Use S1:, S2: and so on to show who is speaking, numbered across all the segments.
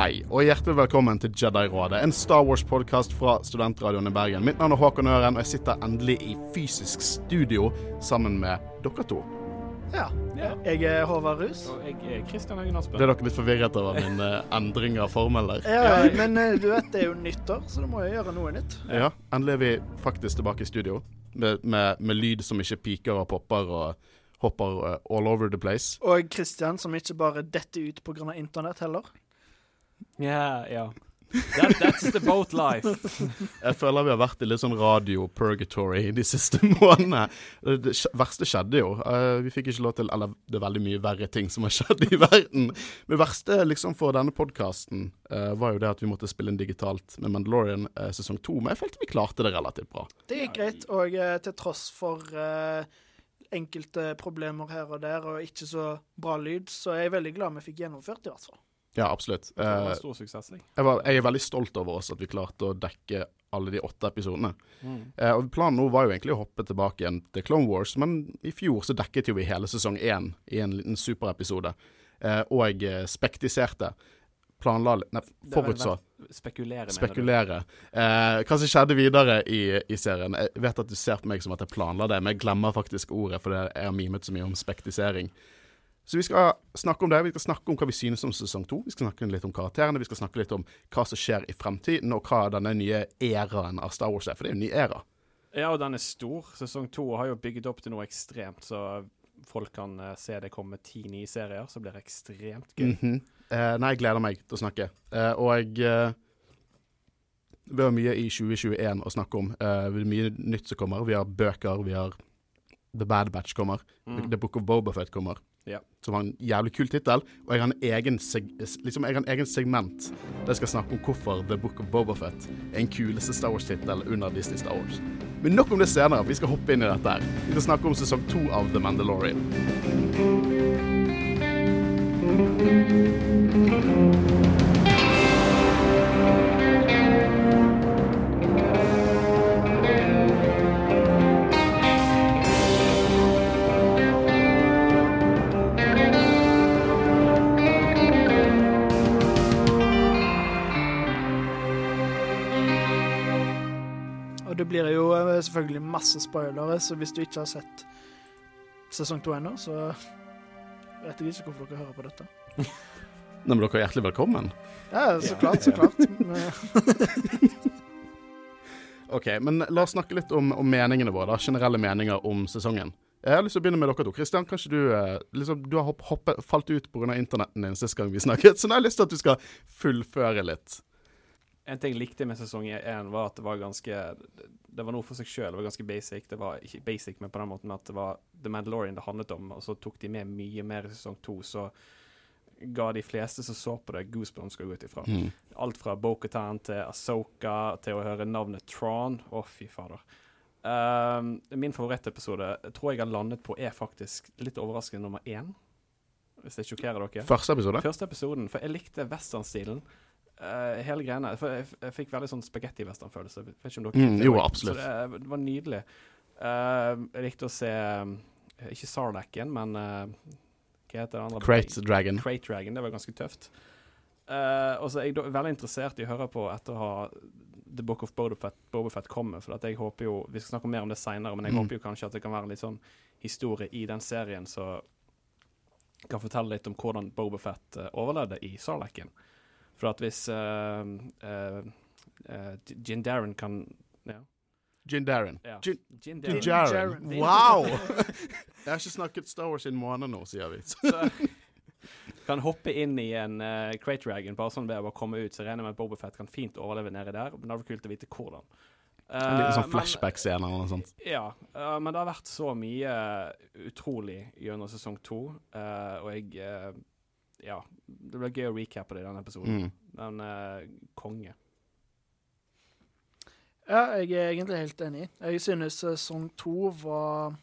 S1: Hei, og hjertelig velkommen til Jedi-rådet, en Star Wars-podkast fra Studentradioen i Bergen. Mitt navn er Håkon Øren, og jeg sitter endelig i fysisk studio sammen med dere to.
S2: Ja. Jeg er Håvard Rus.
S3: Og jeg er Kristian Haugen Aspen.
S1: Ble dere litt forvirret over min uh, endring av formel der?
S2: Ja, men uh, du vet det er jo nyttår, så da må jeg gjøre noe nytt.
S1: Ja, endelig er vi faktisk tilbake i studio, med, med, med lyd som ikke piker og popper og hopper uh, all over the place.
S2: Og Kristian som ikke bare detter ut pga. internett heller.
S3: Ja, ja. That, that's the boat life.
S1: jeg føler vi har vært i litt sånn radio-purgatory de siste månedene. Det verste skjedde jo. Uh, vi fikk ikke lov til Eller det er veldig mye verre ting som har skjedd i verden. Men det verste liksom for denne podkasten uh, var jo det at vi måtte spille inn digitalt med Mandalorian uh, sesong to. Men jeg følte vi klarte det relativt bra.
S2: Det gikk greit, og til tross for enkelte problemer her og der, og ikke så bra lyd, så er jeg veldig glad vi fikk gjennomført det, i hvert fall.
S1: Ja, absolutt.
S3: Det var en eh, stor suksess.
S1: Jeg, var, jeg, er veldig stolt over oss at vi klarte å dekke alle de åtte episodene. Mm. Eh, og Planen nå var jo egentlig å hoppe tilbake igjen til Clone Wars, men i fjor så dekket jo vi hele sesong én i en liten superepisode. Eh, og jeg spektiserte. Planla Nei, forutså.
S3: Spekulere,
S1: Spekulere. Eh, hva som skjedde videre i, i, serien. Jeg vet at du ser på meg som at jeg planla det, men jeg glemmer faktisk ordet, for jeg har mimet så mye om spektisering. Så vi skal snakke om det. Vi skal snakke om hva vi synes om sesong to. Vi skal snakke litt om karakterene, vi skal snakke litt om hva som skjer i fremtiden, og hva denne nye æraen av Star Wars er. For det er jo en ny æra.
S3: Ja, og den er stor. Sesong to har jo bygget opp til noe ekstremt, så folk kan uh, se det komme ti nye serier, så blir det ekstremt gøy.
S1: Mm -hmm. eh, nei, jeg gleder meg til å snakke. Eh, og vi har mye i 2021 å snakke om. Uh, mye nytt som kommer. Vi har bøker, vi har The Bad Batch kommer. Mm. The Book of Bobafet kommer.
S3: Ja.
S1: Som har en jævlig kul tittel. Og jeg har liksom, jeg har en egen segment der jeg skal snakke om hvorfor The Book of Bobafett er en kuleste Star Wars-tittel under Disney Star Wars. Men nok om det senere. Vi skal hoppe inn i dette her. Vi skal snakke om sesong to av The Mandalorian.
S2: Blir det jo eh, selvfølgelig masse spoilere, så hvis du ikke har sett sesong to ennå, så vet jeg ikke hvorfor dere hører på dette.
S1: Nei, men dere er hjertelig velkommen.
S2: Ja, så klart, så klart.
S1: OK, men la oss snakke litt om, om, meningene våre, da. Generelle meninger om sesongen. Jeg har lyst til å begynne med dere to. Kristian, kanskje du eh, liksom, Du har hopp, hoppet, falt ut pga. internetten din sist gang vi snakket, så nå har jeg lyst til at du skal fullføre litt.
S3: En ting jeg likte med sesong én, var at det var ganske Det var noe for seg sjøl. Det var ganske basic. Det var ikke basic, men på den måten at det var The Mandalorian det handlet om, og så tok de med mye mer i sesong to. Så ga de fleste som så på det, goosebumps skal gå ut ifra. Mm. Alt fra Bokhatan til Asoka til å høre navnet Tron. Å, oh, fy fader. Um, min favorittepisode tror jeg har landet på, er faktisk litt overraskende nummer én. Hvis det sjokkerer dere.
S1: Første episode?
S3: Første episoden, For jeg likte westernstilen. Uh, hele greiene. For jeg, jeg fikk veldig sånn spagetti-western-følelse.
S1: Mm, jo, absolutt.
S3: Så det, det var nydelig. Uh, jeg likte å se uh, Ikke Sarlacken, men hva heter det andre?
S1: Crate Dragon.
S3: Crate Dragon, Det var ganske tøft. og så er jeg veldig interessert i å høre på etter å ha The Book of Bobofet, Bobafett kommer. For jeg håper jo Vi skal snakke mer om det seinere, men jeg mm. håper jo kanskje at det kan være litt sånn historie i den serien så kan fortelle litt om hvordan Bobofet overlevde i Sarlacken. For at hvis uh, uh, uh, Darren kan ja.
S1: Gin Darren.
S3: Ja.
S1: Jin,
S3: Jin Darren.
S1: Wow! Jeg har ikke snakket Star Wars i en måned nå, sier vi.
S3: Så, kan hoppe inn i en uh, Crate Dragon bare sånn ved å komme ut. Så jeg regner med at Bobafett kan fint overleve nedi der. Men det hadde vært kult å vite hvordan.
S1: Uh, en liten sånn flashback-scene eller noe sånt.
S3: Ja, uh, men det har vært så mye utrolig gjennom sesong to, og jeg ja, det blir gøy å recappe det i denne episoden. Mm. Men uh, konge.
S2: Ja, jeg er egentlig helt enig. Jeg synes sesong to var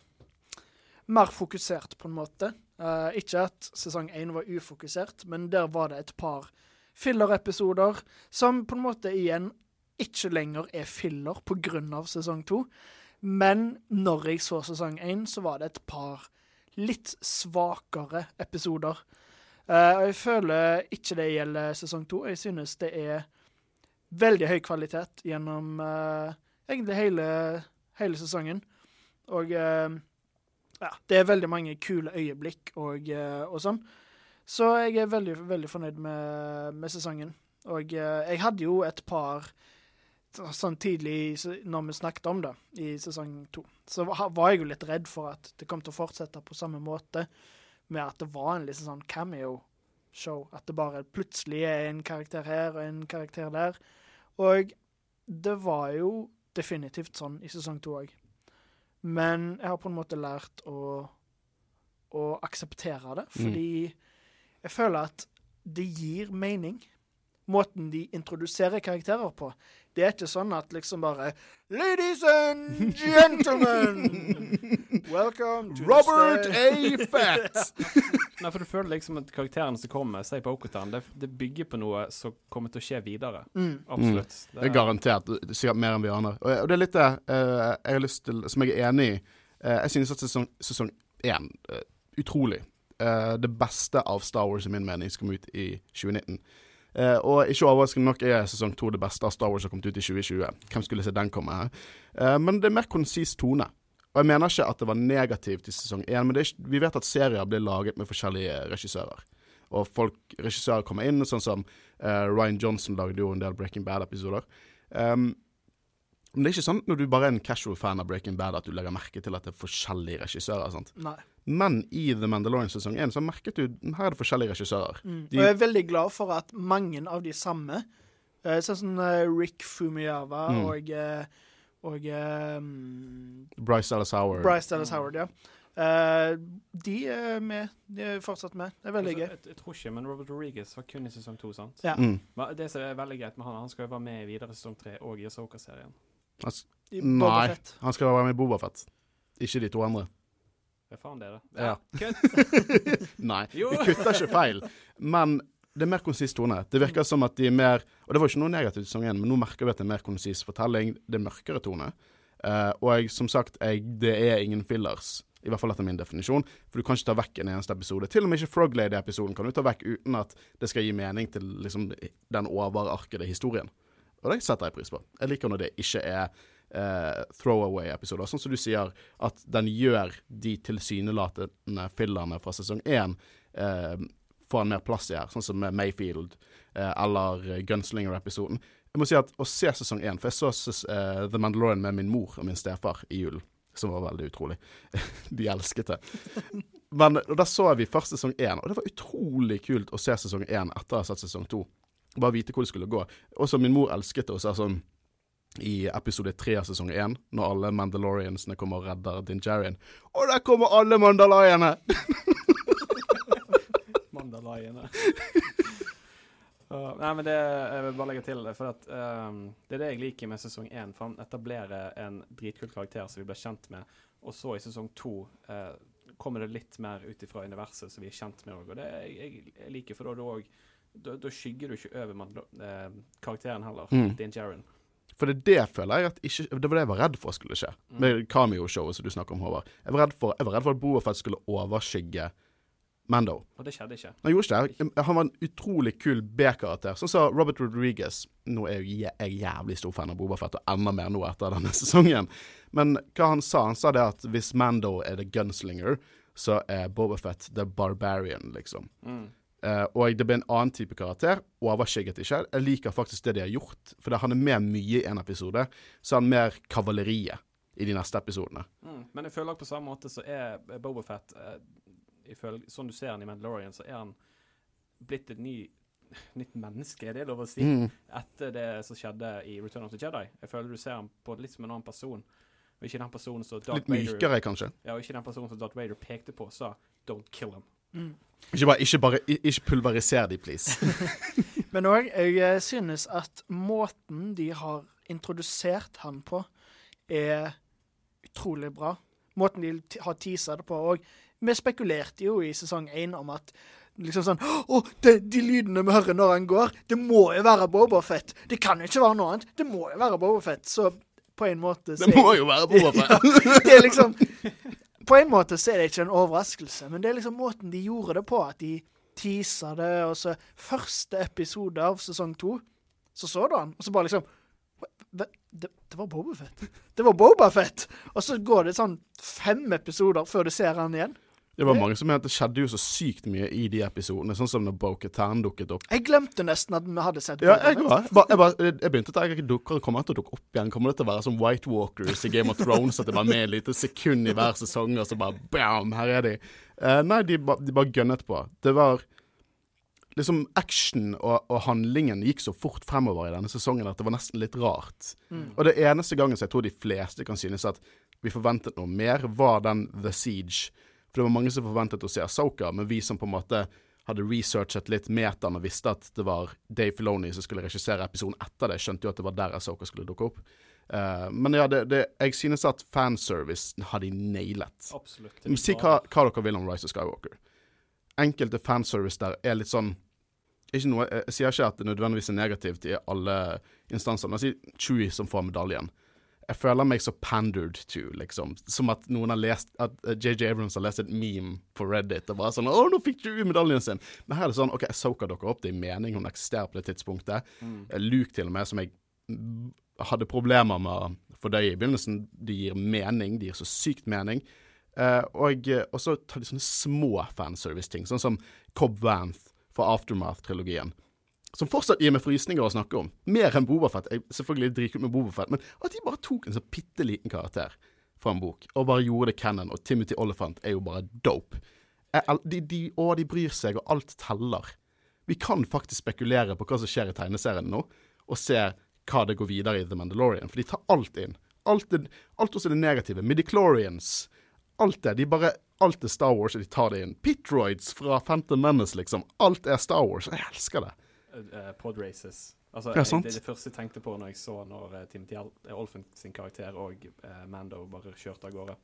S2: mer fokusert, på en måte. Uh, ikke at sesong én var ufokusert, men der var det et par filler-episoder som på en måte igjen ikke lenger er filler av sesong to. Men når jeg så sesong én, så var det et par litt svakere episoder og jeg føler ikke det gjelder sesong to. Jeg synes det er veldig høy kvalitet gjennom eh, egentlig hele, hele sesongen. Og eh, ja, det er veldig mange kule øyeblikk og, eh, og sånn. Så jeg er veldig, veldig fornøyd med, med sesongen. Og eh, jeg hadde jo et par sånn tidlig når vi snakket om det i sesong to, så var jeg jo litt redd for at det kom til å fortsette på samme måte, med at det var en liksom sånn cameo-show. At det bare plutselig er en karakter her og en karakter der. Og det var jo definitivt sånn i sesong to òg. Men jeg har på en måte lært å, å akseptere det, fordi jeg føler at det gir mening. Måten de introduserer karakterer på. Det er ikke sånn at liksom bare Ladies and gentlemen! Welcome to
S1: Robert A. Fett!
S3: Nei, for du føler liksom at karakterene som kommer, sier på Okutan, det, det bygger på noe som kommer til å skje videre.
S2: Mm.
S3: Absolutt.
S1: Det er garantert. det er Sikkert mer enn vi aner. Og, og det er litt det uh, jeg har lyst til, som jeg er enig i. Uh, jeg synes at sesong, sesong én uh, Utrolig. Eh, det beste av Star Wars, i min mening, som kom ut i 2019. Eh, og ikke overraskende nok er sesong to det beste av Star Wars som kom ut i 2020. Hvem skulle se den komme her? Eh, men det er mer konsis tone. Og jeg mener ikke at det var negativt i sesong én, men ikke, vi vet at serier blir laget med forskjellige regissører. Og folk, regissører kommer inn, sånn som eh, Ryan Johnson lagde jo en del Breaking Bad-episoder. Um, men det er ikke sånn når du bare er en casual fan av Breaking Bad at du legger merke til at det er forskjellige regissører. Sant?
S2: Nei.
S1: Men i The Mandalorian sesong 1 så merket du her er det forskjellige regissører.
S2: Mm.
S1: De-
S2: Og jeg er veldig glad for at mange av de samme, uh, sånn som uh, Rick Fumiava
S1: Mm.
S2: og, eh, og mm,
S1: Bryce Dallas Howard.
S2: Bryce Dallas Howard, ja. Uh, de er med. De er fortsatt med. Det er veldig gøy.
S3: jeg, jeg tror ikke, men Robert Rodriguez var kun i sesong to, sant?
S2: Ja.
S1: Mm.
S3: Det som er veldig greit med han, han skal jo være med i videre sesong tre og i Asoka-serien.
S1: Altså, nei, han skal være med i Bobafett. Ikke de to andre.
S3: Det er faen det, da.
S1: Ja.
S3: Kutt!
S1: Nei,
S3: Jo.
S1: vi kutter ikke feil. Men det er mer konsis tone. Det virker som at de er mer Og det var ikke noe negativt i sang 1, men nå merker vi at det er mer konsis fortelling. Det er mørkere tone. Uh, og jeg, som sagt, jeg, det er ingen fillers. I hvert fall etter min definisjon. For du kan ikke ta vekk en eneste episode. Til og med ikke Frog Lady-episoden kan du ta vekk uten at det skal gi mening til liksom, den overarkede historien. Og det setter jeg pris på. Jeg liker når det ikke er eh, throwaway-episoder. Sånn som du sier, at den gjør de tilsynelatende fillerne fra sesong én eh, får en mer plass i her, sånn som Mayfield eh, eller Gunslinger-episoden. Jeg må si at å se sesong én, for jeg så eh, The Mandalorian med min mor og min stefar i julen, som var veldig utrolig. De elsket det. Men og da så vi først sesong én, og det var utrolig kult å se sesong én etter å ha sett sesong to. Bare vite hvor det skulle gå. Også min mor elsket det og sa sånn i episode tre av sesong én, når alle Mandaloriansene kommer og redder Din Djarin. Og der kommer alle mandalaiene!
S3: Mandalaiene. Uh, nei, men det jeg vil bare legge til det, for at um, det er det jeg liker med sesong én. For han etablerer en dritkul karakter som vi blir kjent med, og så i sesong to uh, kommer det litt mer ut ifra universet som vi er kjent med òg. Og det jeg, jeg, liker, for da, da, da skygger du ikke over man, uh, karakteren heller,
S1: Mm.
S3: Din Jaren.
S1: For det er det føler jeg at ikke Det var det jeg var redd for skulle skje. Med cameo-showet som du snakker om, Håvard. Jeg var redd for, jeg var redd for at Boafet skulle overskygge Mando.
S3: Og det skjedde ikke.
S1: Han gjorde ikke det. Han var en utrolig kul B-karakter. Sånn sa Robert Rodriguez. Nå er jeg jeg jævlig stor fan av Bobafett, og enda mer nå etter denne sesongen. Men hva han sa? Han sa det at hvis Mando er the gunslinger, så er Bobafett the barbarian, liksom.
S3: Mm.
S1: Eh, og det blir en annen type karakter. Overskygget ikke. Jeg liker faktisk det de har gjort. For han er med mye i en episode, så er han mer kavaleriet i de neste episodene.
S3: Mm. Men jeg føler at på samme måte så er Bobafett uh, ifølge, Sånn du ser han i Mandalorian, så er han blitt et ny, nytt menneske, er det lov å si?
S1: Mm.
S3: Etter det som skjedde i Return of the Jedi. Jeg føler du ser han på litt som en annen person. Og ikke den personen som Darth
S1: Litt
S3: Vader
S1: mykere, kanskje.
S3: Ja, og ikke den personen som Darth Vader pekte på, sa 'don't kill him'.
S2: Mm.
S1: Ikke bare, ikke bare Ikke pulveriser de, please.
S2: Men òg, jeg synes at måten de har introdusert han på, er utrolig bra. Måten de har teasa det på òg. Vi spekulerte jo i sesong én om at liksom sånn Å, de, de lydene vi hører når han går, det må jo være Bobafett. Det kan jo ikke være noe annet. Det må jo være Bobafett. Så på en måte så
S1: Det må jo være Bobafett.
S2: det er liksom På en måte så er det ikke en overraskelse, men det er liksom måten de gjorde det på. At de teaser det, og så Første episode av sesong to, så så du han, og så bare liksom det, det, var Bobafett. Det var Bobafett! Og så går det sånn fem episoder før du ser han igjen.
S1: Det var mange som mente det skjedde jo så sykt mye i de episodene, sånn som når Bo-Katan dukket opp.
S2: Jeg glemte nesten at vi hadde sett
S1: Ja, jeg var. Jeg, bare- jeg, bare- jeg begynte å tenke dukker kommer til å dukke opp igjen. Kommer det til å være som White Walkers i Game of Thrones, at det var med et lite sekund i hver sesong, og så bare bam, her er de. Uh, nei, de, ba, de bare gønnet på. Det var liksom action og, og handlingen gikk så fort fremover i denne sesongen at det var nesten litt rart. Og det eneste gangen som jeg tror de fleste kan synes at vi forventet noe mer, var den The Siege. For det var mange som forventet å se Asoka, men vi som på en måte hadde researchet litt metaen og visste at det var Dave Filoni som skulle regissere episoden etter det, skjønte jo at det var der Asoka skulle dukke opp. Uh, men ja, det, det, jeg synes at fanservice har de nailet.
S3: Absolutt.
S1: Si hva, hva dere vil om Rise of Skywalker. Enkelte fanservice der er litt sånn noe, Jeg sier ikke at det nødvendigvis er negativt i alle instanser, men jeg sier Chewie som får medaljen. Jeg føler meg så pandered to, liksom. Som at noen har lest At eh, JJ Abrams har lest et meme på Reddit og bare sånn 'Å, nå fikk du medaljen sin!' Men her er det sånn OK, soaker dere opp, det er mening, hun eksisterer på det tidspunktet. Mm. Luke til og med, som jeg hadde problemer med å fordøye i begynnelsen, de gir mening. De gir så sykt mening. Uh, og, og så tar de sånne små fanservice-ting, sånn som Cobb Vanth fra Aftermath-trilogien. Som fortsatt gir meg frysninger å snakke om. Mer enn Bobafett. Jeg selvfølgelig dritkult med Bobafett, men at de bare tok en så bitte liten karakter fra en bok, og bare gjorde det canon. Og Timothy Oliphant er jo bare dope. De, de, å, de bryr seg, og alt teller. Vi kan faktisk spekulere på hva som skjer i tegneserien nå, og se hva det går videre i The Mandalorian. For de tar alt inn. Alt, det, alt også det negative. Midichlorians. Alt det. De bare Alt er Star Wars, og de tar det inn. Pitroids fra Phantom Menace, liksom. Alt er Star Wars. Jeg elsker det.
S3: Uh, pod races. Altså,
S1: Ja,
S3: jeg, det, det første jeg tenkte på når jeg så når uh, Timothy eh, Olfen sin karakter og uh, Mando bare kjørte av gårde.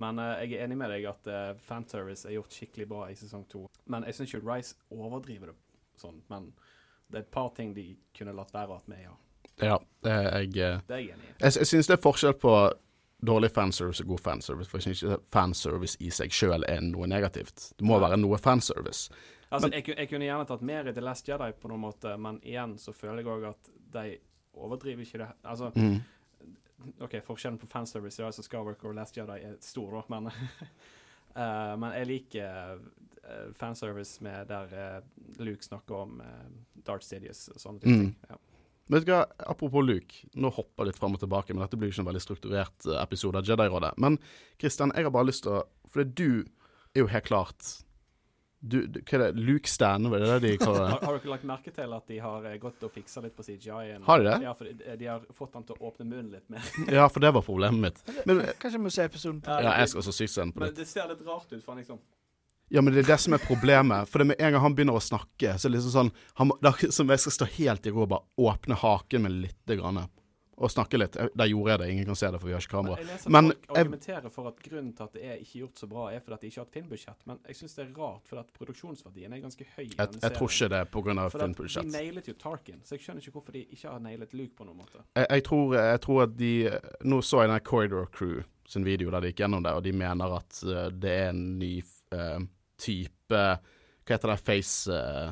S3: Men uh, jeg er enig med deg at uh, fanservice er gjort skikkelig bra i sesong to. Men jeg syns ikke Rice overdriver det sånn. Men det er et par ting de kunne latt være at vi har.
S1: Ja, det er jeg eh,
S3: Det er jeg enig i.
S1: Jeg, jeg syns det er forskjell på dårlig fanservice og god fanservice. For jeg syns ikke fanservice i seg sjøl er noe negativt. Det må være noe fanservice.
S3: Altså, jeg, jeg kunne gjerne tatt mer i The Last Jedi på noen måte, men igjen så føler jeg òg at de overdriver ikke det. Altså,
S1: Mm.
S3: OK, forskjellen på fanservice i altså Skywalker og Last Jedi er stor, da, men Uh, Men jeg liker uh, fanservice med der uh, Luke snakker om Darth Sidious og sånne
S1: Mm.
S3: ting. Ja.
S1: Vet du hva, Apropos Luke, nå hopper jeg litt fram og tilbake, men dette blir jo ikke en veldig strukturert eh, episode av Jedi-rådet. Men Kristian, jeg har bare lyst til å For du er jo helt klart du, du, Hva er det? Luke Stan, var det det de kaller det?
S3: Har, har dere lagt merke til at de har eh, gått og fiksa litt på CGI-en?
S1: Har de det?
S3: Ja, for de, de har fått han til å åpne munnen litt mer.
S1: Ja, for det var problemet mitt. Men,
S2: Kanskje vi må se episoden på
S1: ja, jeg skal også sykt se den på
S3: Men det ser litt rart ut, for han liksom
S1: Ja, men det er det som er problemet. For det med en gang han begynner å snakke, så er det liksom sånn han, akkurat som jeg skal stå helt i ro og bare åpne haken min lite grann. Og snakke litt. Der gjorde jeg det. Ingen kan se det, for vi har ikke kamera.
S3: Men jeg leser
S1: Men
S3: folk
S1: jeg-
S3: argumenterer for at grunnen til at det er ikke gjort så bra, er fordi at de ikke har et filmbudsjett. Men jeg syns det er rart, for at produksjonsverdien er ganske høy.
S1: Jeg, jeg tror ikke det er pga.
S3: For De
S1: filmbudsjett.
S3: nailet jo Tarkin, så jeg skjønner ikke hvorfor de ikke har nailet Luke på noen måte.
S1: Jeg, jeg, tror, jeg tror at de Nå så jeg den Corridor Crew sin video der de gikk gjennom det, og de mener at eh, det er en ny eh, type Hva heter det? Face eh,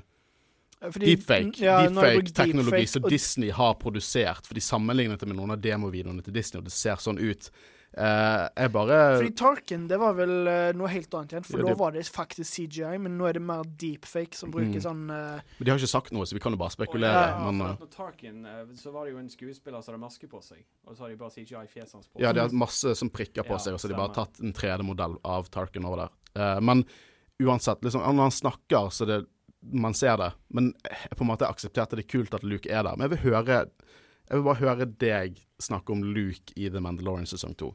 S2: Fordi-
S1: Deepfake.
S2: ja,
S1: Deepfake-teknologi
S2: deepfake,
S1: som Disney har produsert. For de sammenlignet det med noen av demovideoene til Disney, og det ser sånn ut. Uh, jeg bare
S2: Fordi Tarkin det var vel uh, noe helt annet igjen, for
S1: Ja,
S2: da
S1: det-
S2: var det faktisk CGI, men nå er det mer deepfake som bruker
S1: Mm.
S2: sånn uh,
S1: Men de har ikke sagt noe, så vi kan jo bare spekulere.
S3: Ja,
S1: men eh,
S3: når Tarkin, så var det jo en skuespiller som hadde maske på seg, og så har de bare CGI fjeset hans på.
S1: ja, de har masse som prikker på
S3: Ja,
S1: seg, og så har de bare tatt en 3D-modell av Tarkin over der. Eh, men uansett, liksom, når han snakker, så det man ser det. Men jeg på en måte aksepterte det kult at Luke er der. Men jeg vil høre Jeg vil bare høre deg snakke om Luke i The Mandalorian sesong to.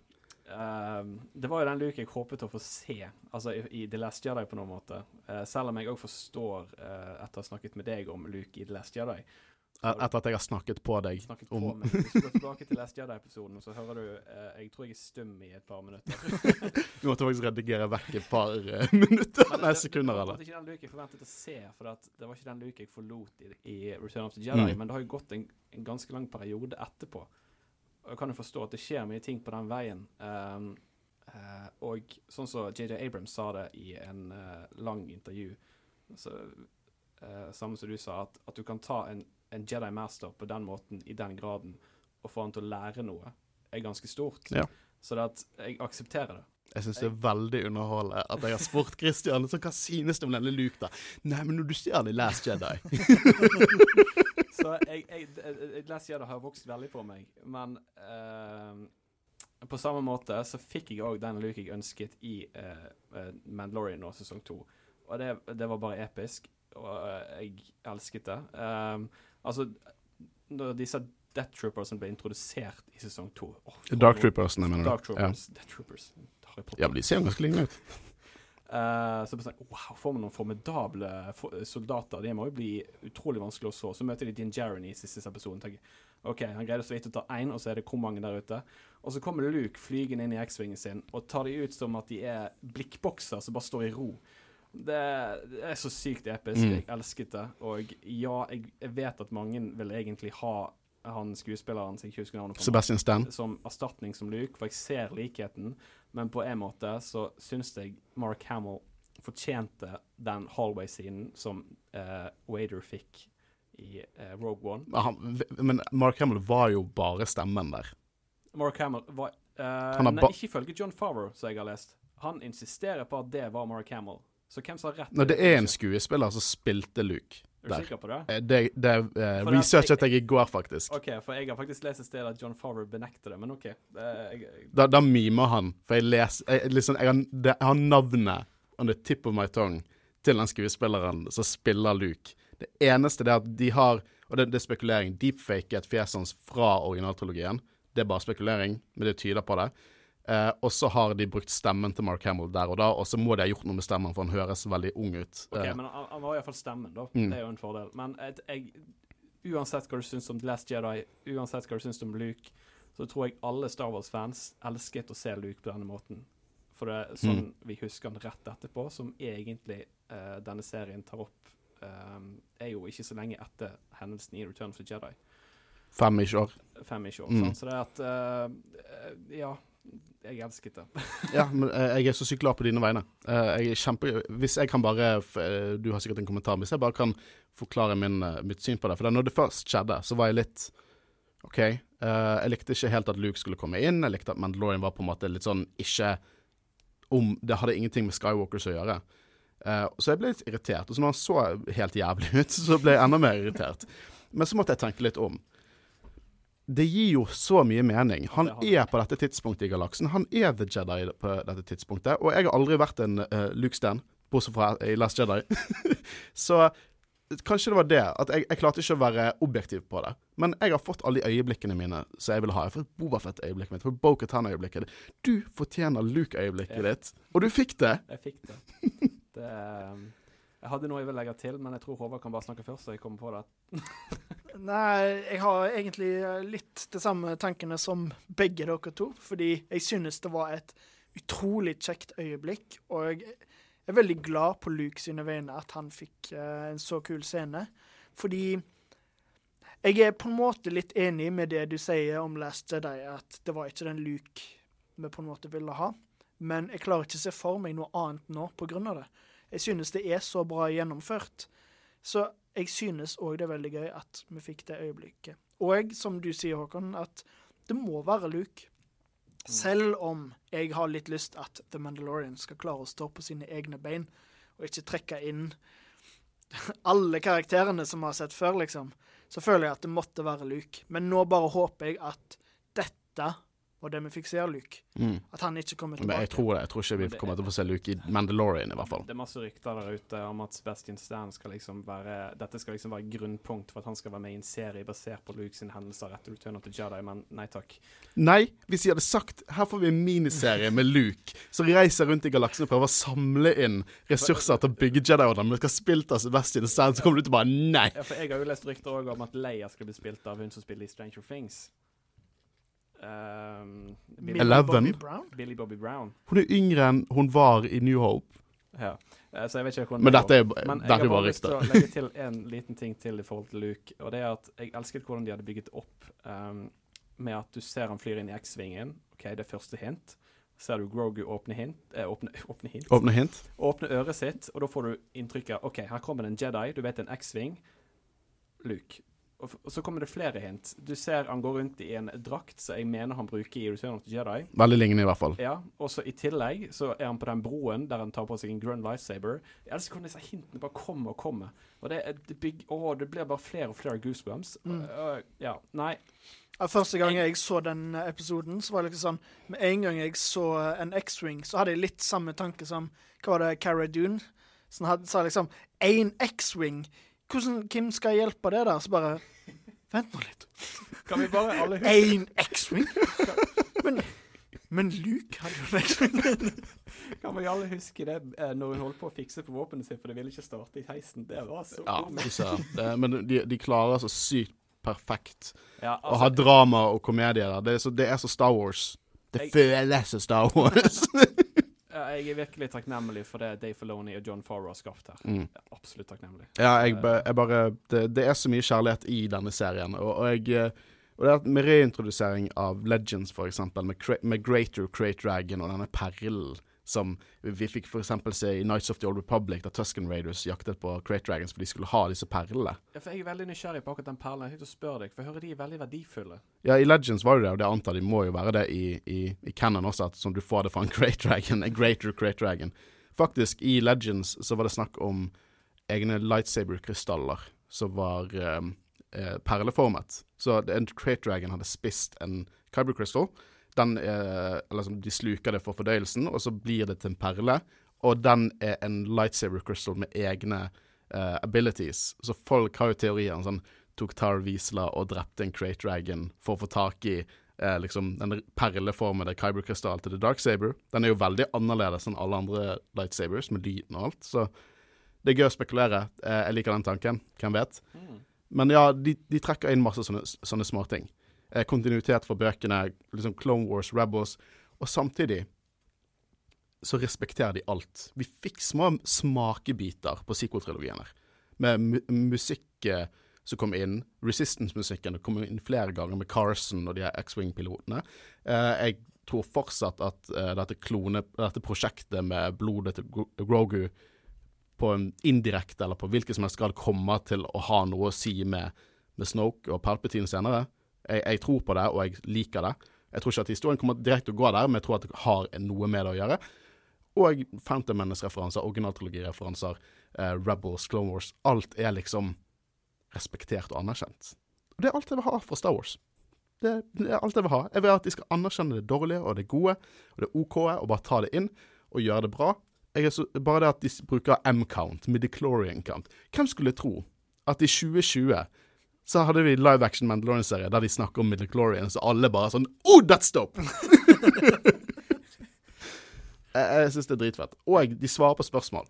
S3: Uh, det var jo den Luke jeg håpet å få se, altså i, i The Last Jedi på noen måte. Uh, selv om jeg òg forstår, uh, etter å ha snakket med deg om Luke i The Last Jedi
S1: Etter at jeg har snakket på deg
S3: Snakket på
S1: om
S3: meg. Hvis du går tilbake til Last Jedi-episoden, så hører du eh, Jeg tror jeg er stum i et par minutter.
S1: du måtte faktisk redigere vekk et par eh, minutter,
S3: Men
S1: nei, sekunder, eller?
S3: Det var ikke den Luke jeg forventet å se, for det var ikke den Luke jeg forlot i, i Return of the Jedi.
S1: Mm.
S3: Men det har jo gått en, en ganske lang periode etterpå. Og jeg kan jo forstå at det skjer mye ting på den veien. Um, uh, og sånn som JJ Abrams sa det i en uh, lang intervju, Så, uh, samme som du sa, at, at du kan ta en, en Jedi Master på den måten, i den graden, og få han til å lære noe, er ganske stort.
S1: Ja.
S3: Så det at jeg aksepterer det.
S1: Jeg syns det er veldig underholdende at jeg har spurt Christian så hva synes du om denne Luke, da. Nei, men når du ser han i Last Jedi
S3: Så jeg, jeg, jeg, jeg Last Jedi har vokst veldig på meg, men uh, på samme måte så fikk jeg òg den Luke jeg ønsket i eh, eh, Mandalorian nå, sesong to. Og det, det var bare episk, og uh, jeg elsket det. Um, altså, når disse Death Troopers ble introdusert i sesong to oh,
S1: Dark
S3: Troopers,
S1: Troopersene, mener du?
S3: Dark Troopers. Death Troopers. Harry Potter.
S1: Ja, men de ser jo ganske lignende ut.
S3: Uh, så sånn, wow, får man noen formidable fo- soldater. De må jo bli utrolig vanskelig å så. Så møter de Din Jaren i siste episode. tenker OK, han greide så vidt å ta én, og så er det hvor mange der ute? Og så kommer Luke flygende inn i X-vingen sin og tar de ut som at de er blikkbokser som bare står i ro. Det, det er så sykt episk.
S1: Mm.
S3: Jeg elsket det. Og ja, jeg, jeg vet at mange vil egentlig ha han skuespilleren som jeg ikke husker navnet på
S1: Sebastian Stan.
S3: som erstatning som Luke, for jeg ser likheten, men på en måte så syns jeg Mark Hamill fortjente den hallway-scenen som uh, Wader fikk i uh, Rogue One.
S1: Han, men Mark Hamill var jo bare stemmen der.
S3: Mark Hamill var
S1: uh,
S3: Nei, ikke ifølge John Farrow, som jeg har lest. Han insisterer på at det var Mark Hamill. Så hvem som har rett?
S1: Når det er en skuespiller som spilte Luke
S3: Er du
S1: der.
S3: sikker på det?
S1: Eh, Det, det
S3: uh,
S1: researchet jeg i går, faktisk.
S3: OK, for jeg har faktisk lest et sted at John Favreau benekter det, men OK. Det, jeg,
S1: Da, da mimer han, for jeg leser jeg, liksom, jeg, har, det, jeg har navnet on the tip of my tongue til den skuespilleren som spiller Luke. Det eneste det er at de har Og det, det er spekulering. Deepfaket fjeset hans fra originaltrilogien. Det er bare spekulering, men det tyder på det. Eh, og så har de brukt stemmen til Mark Hamill der og da, og så må de ha gjort noe med stemmen, for han høres veldig ung ut.
S3: OK,
S1: Eh,
S3: men han, han har iallfall stemmen, da.
S1: Mm.
S3: Det er jo en fordel. Men et, jeg, uansett hva du syns om The Last Jedi, uansett hva du syns om Luke, så tror jeg alle Star Wars-fans elsket å se Luke på denne måten. For det er sånn
S1: Mm.
S3: vi husker han rett etterpå, som egentlig eh, denne serien tar opp, eh, er jo ikke så lenge etter hendelsen i Return of the Jedi.
S1: Fem-ish år.
S3: Fem-ish år.
S1: Mm.
S3: sånn. Så det er at eh, Ja, jeg elsket det.
S1: Ja, men eh, jeg er så sykt glad på dine vegne. Eh, jeg er kjempe... Hvis jeg kan bare eh, Du har sikkert en kommentar. Hvis jeg bare kan forklare min, mitt syn på det. For når det først skjedde, så var jeg litt OK. jeg likte ikke helt at Luke skulle komme inn. Jeg likte at Mandalorian var på en måte litt sånn ikke om Det hadde ingenting med Skywalkers å gjøre. Så jeg ble litt irritert. Og så når han så helt jævlig ut, så ble jeg enda mer irritert. Men så måtte jeg tenke litt om. Det gir jo så mye mening. Han er på dette tidspunktet i galaksen. Han er the Jedi på dette tidspunktet. Og jeg har aldri vært en uh, Luke Stan, bortsett fra i Last Jedi. så kanskje det var det. At jeg, jeg klarte ikke å være objektiv på det. Men jeg har fått alle de øyeblikkene mine som jeg ville ha. Jeg fått Bobafett-øyeblikket mitt, Bo-Katan-øyeblikket. Du fortjener Luke-øyeblikket ditt. Og du fikk det!
S3: Jeg fikk det. det eh, jeg hadde noe jeg vil legge til, men jeg tror Håvard kan bare snakke først, så jeg kommer på det.
S2: Nei, jeg har egentlig litt de samme tankene som begge dere to. Fordi jeg synes det var et utrolig kjekt øyeblikk. Og jeg er veldig glad på Luke sine vegne at han fikk uh, en så kul scene. Fordi jeg er på en måte litt enig med det du sier om Last Jedi, at det var ikke den Luke vi på en måte ville ha. Men jeg klarer ikke å se for meg noe annet nå av det. Jeg synes det er så bra gjennomført. Så jeg synes òg det er veldig gøy at vi fikk det øyeblikket. Og som du sier, Håkon, at det må være Luke. Selv om jeg har litt lyst at The Mandalorian skal klare å stå på sine egne bein, og ikke trekke inn alle karakterene som vi har sett før, liksom, så føler jeg at det måtte være Luke. Men nå bare håper jeg at dette var det vi fikk se av Luke.
S1: Mm.
S2: At han ikke kommer
S1: Men
S2: tilbake.
S1: jeg tror det. Jeg tror ikke vi kommer til å få se Luke i Mandalorian, i hvert fall.
S3: Det er masse rykter der ute om at Sebastian Stan skal liksom være Dette skal liksom være grunnpunkt for at han skal være med i en serie basert på Luke sine hendelser etter Return of the Jedi, men nei takk.
S1: Nei, hvis de hadde sagt her får vi en miniserie med Luke som reiser rundt i galaksen og prøver å samle inn ressurser til å bygge Jedi-order, men skal spilt av Sebastian Stan, så kommer du til å bare nei.
S3: Ja, for jeg har jo lest rykter òg om at Leia skal bli spilt av hun som spiller i Stranger Things. Um, Billy,
S1: Eleven.
S2: Bobby Brown?
S3: Billy Bobby Brown.
S1: Hun er yngre enn hun var i New Hope.
S3: Ja. Eh, Så jeg vet ikke hvordan
S1: Men dette er.
S3: Men
S1: dette
S3: jeg
S1: er
S3: har
S1: bare
S3: lyst til å legge til en liten ting til i forhold til Luke. Og det er at jeg elsket hvordan de hadde bygget opp um, med at du ser han flyr inn i X-vingen. OK, det er første hint. ser du Grogu åpne hint eh, åpne, åpne hint?
S1: Åpne hint.
S3: Åpne øret sitt, og da får du inntrykket OK, her kommer det en Jedi. Du vet en X-sving. Luke. Og, f- og så kommer det flere hint. Du ser han går rundt i en drakt som jeg mener han bruker i Return of the Jedi.
S1: Veldig lignende, i hvert fall.
S3: Ja, og så I tillegg så er han på den broen der han tar på seg en grønn lightsaber. Jeg elsker hvordan disse hintene bare kommer og kommer. Og det, det, big, å, det blir bare flere og flere goosebumps.
S2: Mm.
S3: Og, ja, nei.
S2: Første gang jeg så den episoden, så var det liksom sånn Med en gang jeg så en X-Wing, så hadde jeg litt samme tanke som Hva var det, Cara Dune? Som hadde, sa liksom Én X-Wing! Hvordan, Hvem skal hjelpe det der? Så bare Vent nå litt.
S3: Kan vi bare alle huske
S2: Én X-Wing? Men, men Luke hadde jo en X-Wing.
S3: Kan vi alle huske det eh, når hun holdt på å fikse på våpenet sitt, for det ville ikke starte i heisen? Det var så
S1: Ja. Det- Men de, de klarer så sykt perfekt
S3: Ja,
S1: å ha
S3: altså,
S1: drama og komedie der. Det er så, det er så Star Wars. Det
S3: Jeg-
S1: føles som Star Wars.
S3: jeg er virkelig takknemlig for det Dave Filoni og John Farrow har skapt her.
S1: Mm.
S3: Absolutt takknemlig.
S1: Ja, jeg, jeg bare det, det er så mye kjærlighet i denne serien. Og, og jeg eh, og det er Med reintrodusering av Legends, for eksempel, med, med Greater Crate Dragon og denne perlen som vi, fikk eksempel se i Nights of the Old Republic, da Tusken Raiders jaktet på Crate Dragons for de skulle ha disse perlene.
S3: Ja, for jeg er veldig nysgjerrig på akkurat den perlen. Jeg tenkte å spørre deg, for jeg hører de er veldig verdifulle.
S1: Ja, i Legends var det det, og det antar de må jo være det i, i, i Canon også, at som du får det fra en Crate Dragon, en Greater Crate Dragon. Faktisk, i Legends så var det snakk om egne lightsaber-krystaller som var um, eh, perleformet. Så en Crate Dragon hadde spist en Kyber Crystal. Den er, eller som De sluker det for fordøyelsen, og så blir det til en perle. Og den er en lightsaber crystal med egne uh, abilities. Så folk har jo teorien sånn tok Tar Wiesla og drepte en Crate Dragon for å få tak i uh, liksom den perleformede Kyber-krystall til The Dark Saber. Den er jo veldig annerledes enn alle andre lightsabers, med lyden og alt. Så det er gøy å spekulere. Uh, jeg liker den tanken. Hvem vet? Men ja, de, de trekker inn masse sånne, sånne småting. Eh, kontinuitet for bøkene, liksom Clone Wars, Rebels, og samtidig så respekterer de alt. Vi fikk små smakebiter på sequel-trilogien her, med mu musikk eh, som kom inn. Resistance-musikken kom inn flere ganger med Carson og de her X-Wing-pilotene. Eh, jeg tror fortsatt at eh, dette klone, dette prosjektet med blodet til Grogu på en indirekte eller på hvilken som helst grad kommer til å ha noe å si med, med Snoke og Palpatine senere. Jeg, jeg tror på det, og jeg liker det. Jeg tror ikke at historien kommer direkte å gå der, men jeg tror at det har noe med det å gjøre. Og Phantom Menace-referanser, originaltrilogireferanser, eh, Rebels, Clone Wars. Alt er liksom respektert og anerkjent. Og det er alt jeg vil ha fra Star Wars. Det, det er alt jeg vil ha. Jeg vil at de skal anerkjenne det dårlige og det gode og det OK-e, og bare ta det inn og gjøre det bra. Så, bare det at de bruker M-count, midichlorian-count. Hvem skulle tro at i 2020 så hadde vi live action Mandalorian-serie der de snakker om midichlorians, og alle bare sånn Oh, that's dope! jeg jeg syns det er dritfett. Og de svarer på spørsmål.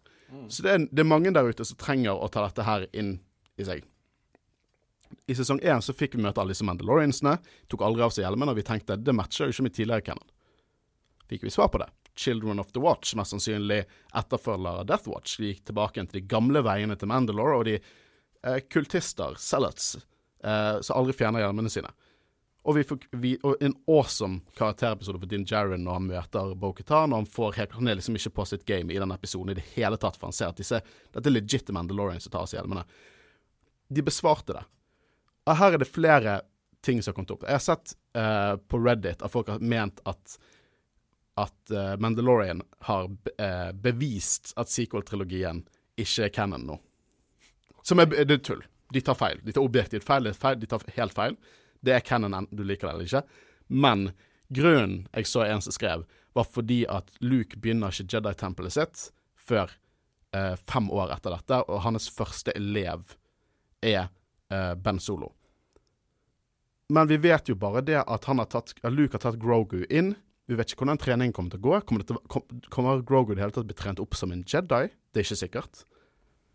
S1: Så det er, det er mange der ute som trenger å ta dette her inn i seg. I sesong én så fikk vi møte alle disse Mandaloriansene. Tok aldri av seg hjelmen, og vi tenkte det matcher jo ikke med tidligere canon. Fikk vi svar på det? Children of the Watch, mest sannsynlig etterfølger av Death Watch. De gikk tilbake igjen til de gamle veiene til Mandalore, og de kultister, zealots, eh, som aldri fjerner hjelmene sine. Og, vi fikk, vi, og en awesome karakterepisode for Din Jaren når han møter Bo-Katan, og han, får han er liksom ikke på sitt game i den episoden i det hele tatt, for han ser at disse, dette er legitte Mandalorians som tar av seg hjelmene. De besvarte det. Og her er det flere ting som har kommet opp. Jeg har sett eh, på Reddit at folk har ment at at eh, Mandalorian har be eh, bevist at sequel-trilogien ikke er canon nå. Som er, det er tull. De tar feil. De tar objektivt feil, feil. De tar helt feil. Det er canon enten du liker det eller ikke. Men grunnen jeg så en som skrev, var fordi at Luke begynner ikke Jedi-tempelet sitt før eh, fem år etter dette, og hans første elev er eh, Ben Solo. Men vi vet jo bare det at, tatt, at Luke har tatt Grogu inn. Vi vet ikke hvordan treningen kommer til å gå. Kommer, til, kom, kommer Grogu i det hele tatt bli trent opp som en Jedi? Det er ikke sikkert.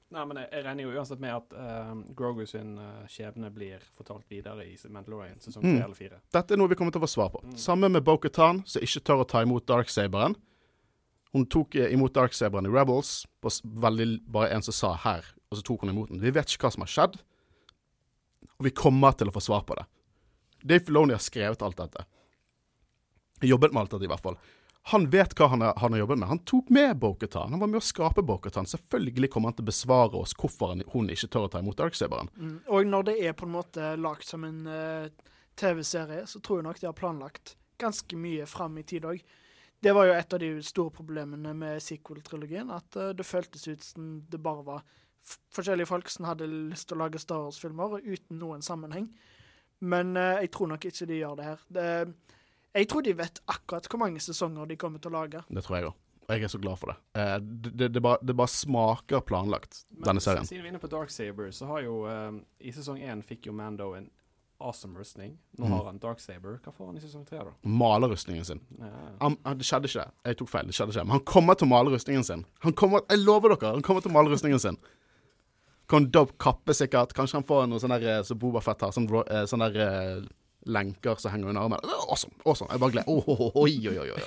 S3: Nei, men jeg, jeg regner jo uansett med at uh, Grogu sin uh, skjebne blir fortalt videre i Mandalorian sesong
S1: Mm.
S3: eller 4.
S1: Dette er noe vi kommer til å få svar på.
S3: Mm.
S1: Samme med Bo-Katan, som ikke tør å ta imot Darksaberen. Hun tok eh, imot Darksaberen i Rebels, på veldig bare en som sa 'her', og så tok hun imot den. Vi vet ikke hva som har skjedd, og vi kommer til å få svar på det. Dave Filoni har skrevet alt dette. Jobbet med alt dette, i hvert fall. Han vet hva han har, han har jobbet med. Han tok med Boketan. Han var med å skape Boketan. Selvfølgelig kommer han til å besvare oss hvorfor hun ikke tør å ta imot Darksaberen.
S2: Mm. Og når det er på en måte lagd som en uh, TV-serie, så tror jeg nok de har planlagt ganske mye fram i tid òg. Det var jo et av de store problemene med sequel-trilogien, at uh, det føltes ut som det bare var forskjellige folk som hadde lyst til å lage Star Wars-filmer uten noen sammenheng. Men uh, jeg tror nok ikke de gjør det her. Det, jeg tror de vet akkurat hvor mange sesonger de kommer til å lage.
S1: Det tror jeg òg. Og jeg er så glad for det. Eh, det, det, det, bare, det, bare, smaker planlagt,
S3: Men,
S1: denne serien.
S3: Siden vi er inne på Dark Saber, så har jo um, I sesong én fikk jo Mando en awesome rustning. Nå
S1: Mm.
S3: har han Dark Saber. Hva får han i sesong tre, da?
S1: Malerrustningen sin.
S3: Ja.
S1: Han, han, det skjedde ikke. Jeg tok feil. det skjedde ikke Men han kommer til å male rustningen sin. Han kommer, Jeg lover dere, han kommer til å male rustningen sin. Kan dope kappe, sikkert. Kanskje han får noe sånn der eh, som Boba Fett har. Sånn, sånn der eh, lenker som henger under armen. Det er Awesome! awesome. Jeg bare gleder oh, oh, oh, Oi, oi, oi.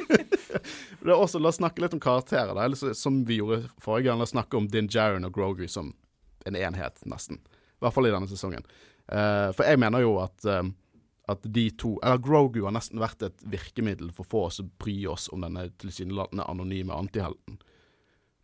S1: det er også, La oss snakke litt om karakterer. Da. Eller Som vi gjorde forrige gang. La oss snakke om Din Jaron og Grogu som en enhet, nesten. I hvert fall i denne sesongen. Uh, for jeg mener jo at eh, at de to Eller Grogu har nesten vært et virkemiddel for å få oss å bry oss om denne tilsynelatende anonyme antihelten.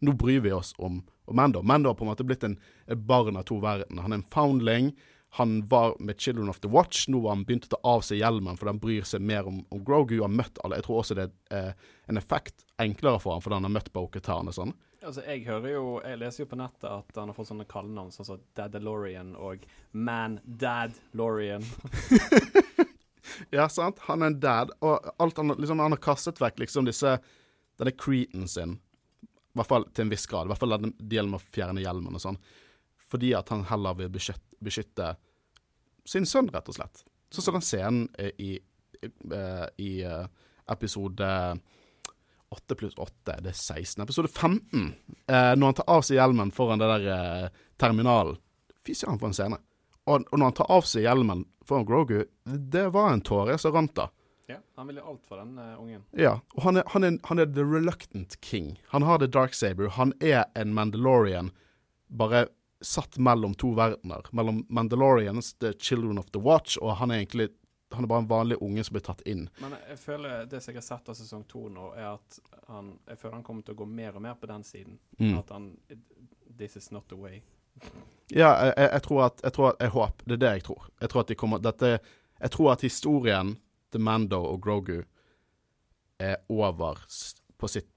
S1: Nå bryr vi oss om, om Mando. Mando har på en måte blitt en, et barn av to verdener. Han er en foundling. Han var med Children of the Watch. Nå har han begynt å ta av seg hjelmen, for han bryr seg mer om, om Grogu. Han har møtt alle. Jeg tror også det er eh, en effekt enklere for han fordi han har møtt Boketan og sånn.
S3: Altså, jeg hører jo Jeg leser jo på nettet at han har fått sånne kallenavn sånn som Dadalorian og Man Dad Lorian.
S1: Ja, sant? Han er en dad, og alt han, liksom, han har kastet vekk liksom disse denne creeten sin. I hvert fall til en viss grad. I hvert fall det gjelder med å fjerne hjelmen og sånn. Fordi at han heller vil beskytte, beskytte sin sønn, rett og slett. Sånn som den scenen eh, i, i, eh, i episode 8 pluss 8, det er 16. Episode 15, eh, når han tar av seg hjelmen foran det der terminalen. Fy søren, for en scene. Og, og når han tar av seg hjelmen foran Grogu, det var en tåre som rant da.
S3: Ja, han ville alt for den uh, ungen.
S1: Ja, og han er, han, er, han er the reluctant king. Han har the dark saber. Han er en Mandalorian bare satt mellom to verdener. Mellom Mandalorians, the children of the watch, og han er egentlig han er bare en vanlig unge som blir tatt inn.
S3: Men jeg føler det som jeg har sett av sesong to nå, er at han Jeg føler han kommer til å gå mer og mer på den siden.
S1: Mm.
S3: At han This is not the way.
S1: Ja, jeg, jeg, tror at Jeg tror at, jeg håper Det er det jeg tror. Jeg tror at de kommer Dette Jeg tror at historien til Mando og Grogu er over på sitt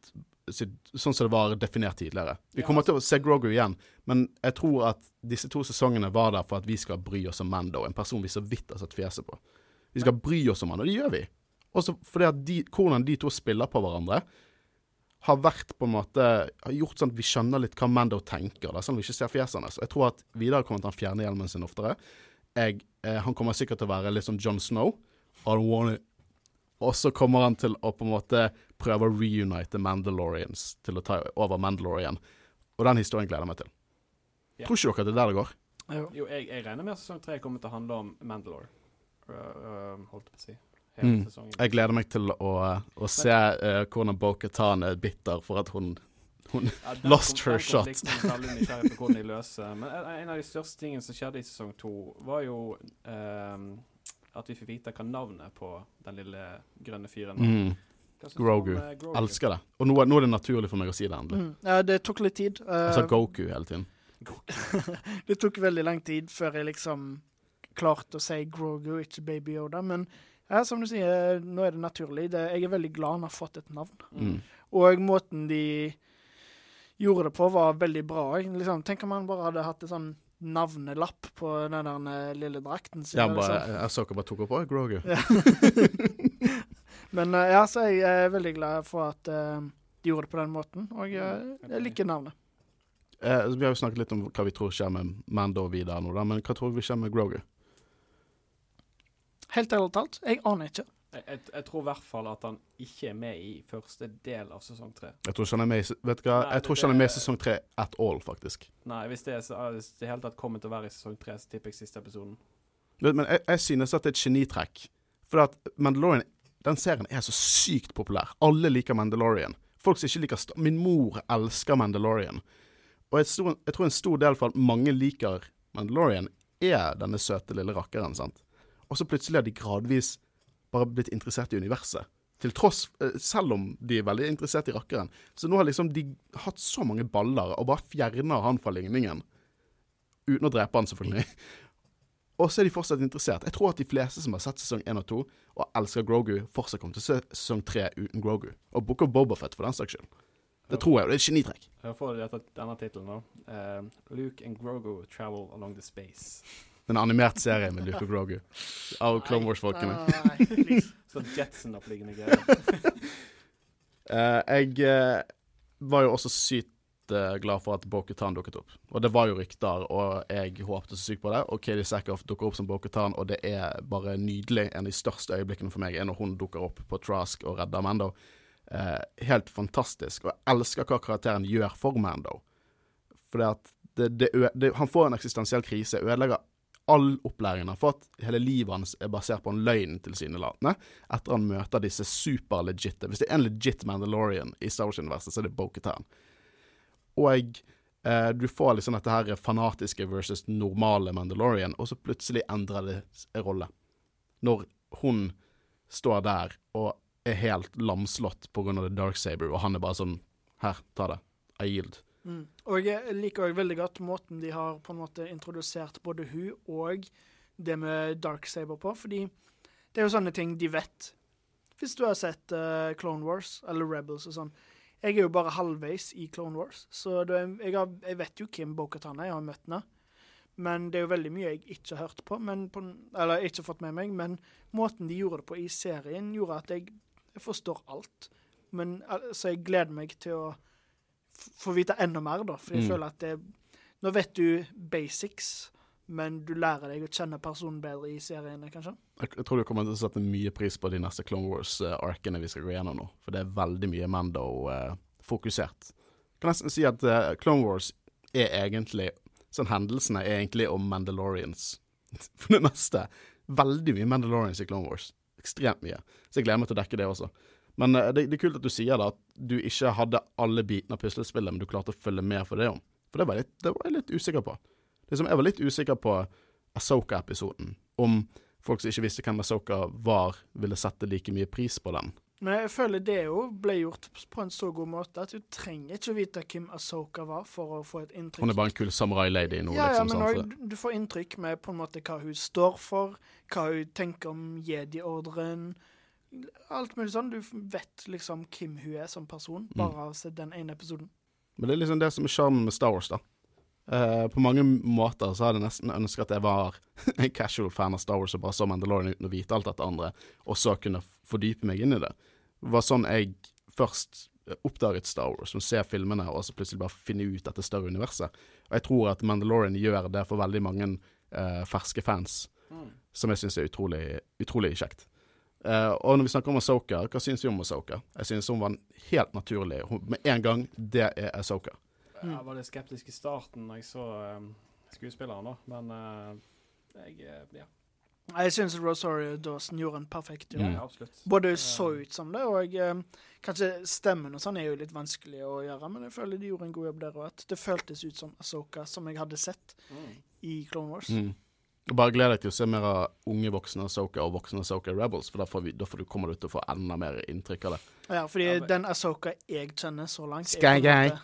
S1: Sånn som det var definert tidligere. Vi kommer til å se Grogu igjen, men jeg tror at disse to sesongene var der for at vi skal bry oss om Mando, en person vi så vidt har satt fjeset på. Vi skal bry oss om han, og det gjør vi. Også fordi at de, hvordan de to spiller på hverandre, har vært på en måte Har gjort sånn at vi skjønner litt hva Mando tenker, da, sånn at vi ikke ser fjeset hans. Jeg tror at Vidar kommer til å fjerne hjelmen sin oftere. Jeg, eh, han kommer sikkert til å være litt som John Snow. I don't want it. Og så kommer han til å på en måte prøve å reunite Mandalorians til å ta over Mandalorian. Og den historien gleder jeg meg til.
S3: Ja.
S1: Tror ikke dere at det er der det går?
S2: Jo.
S3: Jo, jeg, jeg regner med at sesong tre kommer til å handle om Mandalore. Uh, uh, holdt jeg på å si.
S1: Mm. Jeg gleder meg til å, å se uh, hvordan Bo-Katan er bitter for at hun
S3: Ja,
S1: Lost
S3: kom-
S1: her shot.
S3: løser. Men en, av de største tingene som skjedde i sesong to, var jo ehm, at vi fikk vite hva navnet på den lille grønne fyren var.
S1: mm, Grogu.
S3: om, uh, Grogu?
S1: elsker det. Og nå, nå er det naturlig for meg å si det endelig.
S2: Mm. Ja, det tok litt tid.
S1: Jeg
S2: Eh,
S1: sa Goku hele tiden.
S2: det tok veldig lang tid før jeg liksom klarte å si Grogu, ikke Baby Yoda. Men ja, som du sier, nå er det naturlig. Det, jeg er veldig glad han har fått et navn.
S1: Mm.
S2: Og måten de gjorde det på, var veldig bra. Liksom, tenk om han bare hadde hatt et sånn navnelapp på den der eh, lille drakten sin.
S1: Jeg, bare,
S2: liksom.
S1: jeg så ikke bare tok opp Oi, Grogu.
S2: Men eh, ja, så jeg er veldig glad for at uh, de gjorde det på den måten. Og eh, jeg liker navnet.
S1: Eh, vi har jo snakket litt om hva vi tror skjer med Mando og Vidar nå, da, men hva tror vi skjer med Grogu?
S2: Helt ærlig talt, jeg aner ikke.
S3: Jeg, jeg, jeg tror i hvert fall at han ikke er med i første del av sesong tre.
S1: Jeg tror ikke han er med i, vet du hva?
S3: Nei,
S1: jeg tror
S3: det-
S1: han er med i sesong tre at all, faktisk.
S3: Nei, hvis det, er, så- hvis det hele tatt kommer til å være i sesong tre, så tipper jeg siste episoden.
S1: Men, jeg, jeg synes at det er et genitrekk. For at Mandalorian, den serien er så sykt populær. Alle liker Mandalorian. Folk som ikke liker Min mor elsker Mandalorian. Og jeg, stor, jeg tror en stor del for at mange liker Mandalorian, er denne søte lille rakkeren. sant? Og så plutselig har de gradvis bare blitt interessert i universet. Til tross eh, Selv om de er veldig interessert i rakkeren. Så nå har liksom de hatt så mange baller og bare fjerner han fra ligningen. Uten å drepe han, selvfølgelig. Og så er de fortsatt interessert. Jeg tror at de fleste som har sett sesong 1 og 2 og elsker Grogu, fortsatt kommer til sesong 3 uten Grogu. Og Book of Bobafett, for den saks skyld. Det tror jeg. og Det er et genitrekk.
S3: Får dette, denne tittelen, da. Uh, Luke and Grogu travel along the space.
S1: En animert serie med Luke og Grogu. Av Clone Wars-folkene.
S2: Nei, please.
S3: Så Jetson-oppliggende greier.
S1: Uh, jeg uh, var jo også sykt uh, glad for at Bo-Katan dukket opp. Og det var jo rykter, og jeg håpte så sykt på det. Og Katie Sackhoff dukker opp som Bo-Katan, og det er bare nydelig. En av de største øyeblikkene for meg er når hun dukker opp på Trask og redder Mando. Eh, helt fantastisk. Og jeg elsker hva karakteren gjør for Mando. For det, det, det, han får en eksistensiell krise, ødelegger all opplæringen har fått. Hele livet hans er basert på en løgn, tilsynelatende, etter han møter disse superlegitte Hvis det er en legit Mandalorian i Star Wars-universet, så er det Bo-Katan. Og eh, du får liksom dette her fanatiske versus normale Mandalorian, og så plutselig endrer det en rolle. Når hun står der og er helt lamslått pga. The Dark Saber, og han er bare sånn Her, ta det. I yield.
S2: Mm. Og jeg liker også veldig godt måten de har på en måte introdusert både hun og det med Dark Saber på, fordi det er jo sånne ting de vet. Hvis du har sett uh, Clone Wars eller Rebels og sånn. Jeg er jo bare halvveis i Clone Wars, så da, jeg, har, jeg vet jo hvem Bo-Katan er, jeg har møtt henne. Men det er jo veldig mye jeg ikke har hørt på, på, eller ikke fått med meg. Men måten de gjorde det på i serien, gjorde at jeg, jeg forstår alt. Men, så jeg gleder meg til å få vite enda mer, da. For jeg
S1: Mm.
S2: føler at det Nå vet du basics, men du lærer deg å kjenne personen bedre i seriene, kanskje.
S1: Jeg, jeg tror du kommer til å sette mye pris på de neste Clone Wars-arkene vi skal gå gjennom nå. For det er veldig mye Mando-fokusert. kan nesten si at eh, Clone Wars er egentlig Sånn hendelsene er egentlig om Mandalorians. For det meste. Veldig mye Mandalorians i Clone Wars. Ekstremt mye. Så jeg gleder meg til å dekke det også. Men eh, det, det er kult at du sier da at du ikke hadde alle bitene av puslespillet, men du klarte å følge med for det om. For det var, litt, det var jeg litt usikker på. Liksom, jeg var litt usikker på Asoka-episoden. Om folk som ikke visste hvem Asoka var, ville sette like mye pris på den.
S2: Men jeg føler det jo ble gjort på en så god måte at du trenger ikke å vite hvem Asoka var for å få et inntrykk.
S1: Hun er bare en kul samurai-lady nå,
S2: ja, ja,
S1: liksom.
S2: men sånn, du- du får inntrykk med på en måte hva hun står for, hva hun tenker om jedi-ordren. Alt mulig sånn. Du vet liksom hvem hun er som person,
S1: Mm.
S2: bare av å se den ene episoden.
S1: Men det er liksom det som er sjarmen med Star Wars, da. Eh, på mange måter så hadde jeg nesten ønsket at jeg var en casual fan av Star Wars og bare så Mandalorian uten å vite alt dette andre, og så kunne fordype meg inn i det. Det var sånn jeg først eh, oppdaget Star Wars, som ser filmene og så plutselig bare finner ut dette større universet. Og jeg tror at Mandalorian gjør det for veldig mange eh, ferske fans,
S3: Mm.
S1: som jeg syns er utrolig, utrolig kjekt. Eh, og når vi snakker om Asoka, hva syns vi om Asoka? Jeg syns hun var helt naturlig. Hun, med en gang, det er Asoka.
S2: Mm.
S3: Jeg var litt skeptisk i starten når jeg så um, skuespilleren, da, men uh, jeg eh, Ja,
S2: Jeg syns Rosario Dawson gjorde en perfekt jobb.
S1: Mm.
S3: ja absolutt.
S2: Både så ut som det, og um, kanskje stemmen og sånn er jo litt vanskelig å gjøre, men jeg føler de gjorde en god jobb der òg. Det føltes ut som Asoka, som jeg hadde sett
S3: Mm.
S2: i Clone Wars.
S1: Mm. Og Bare gled deg til å se mer av unge voksne Asoka og voksne Asoka Rebels, for da, får vi, da får du, kommer du til å få enda mer inntrykk av det.
S2: Ja, fordi
S3: Ja,
S2: den Asoka jeg kjenner så langt,
S1: Sky
S2: er en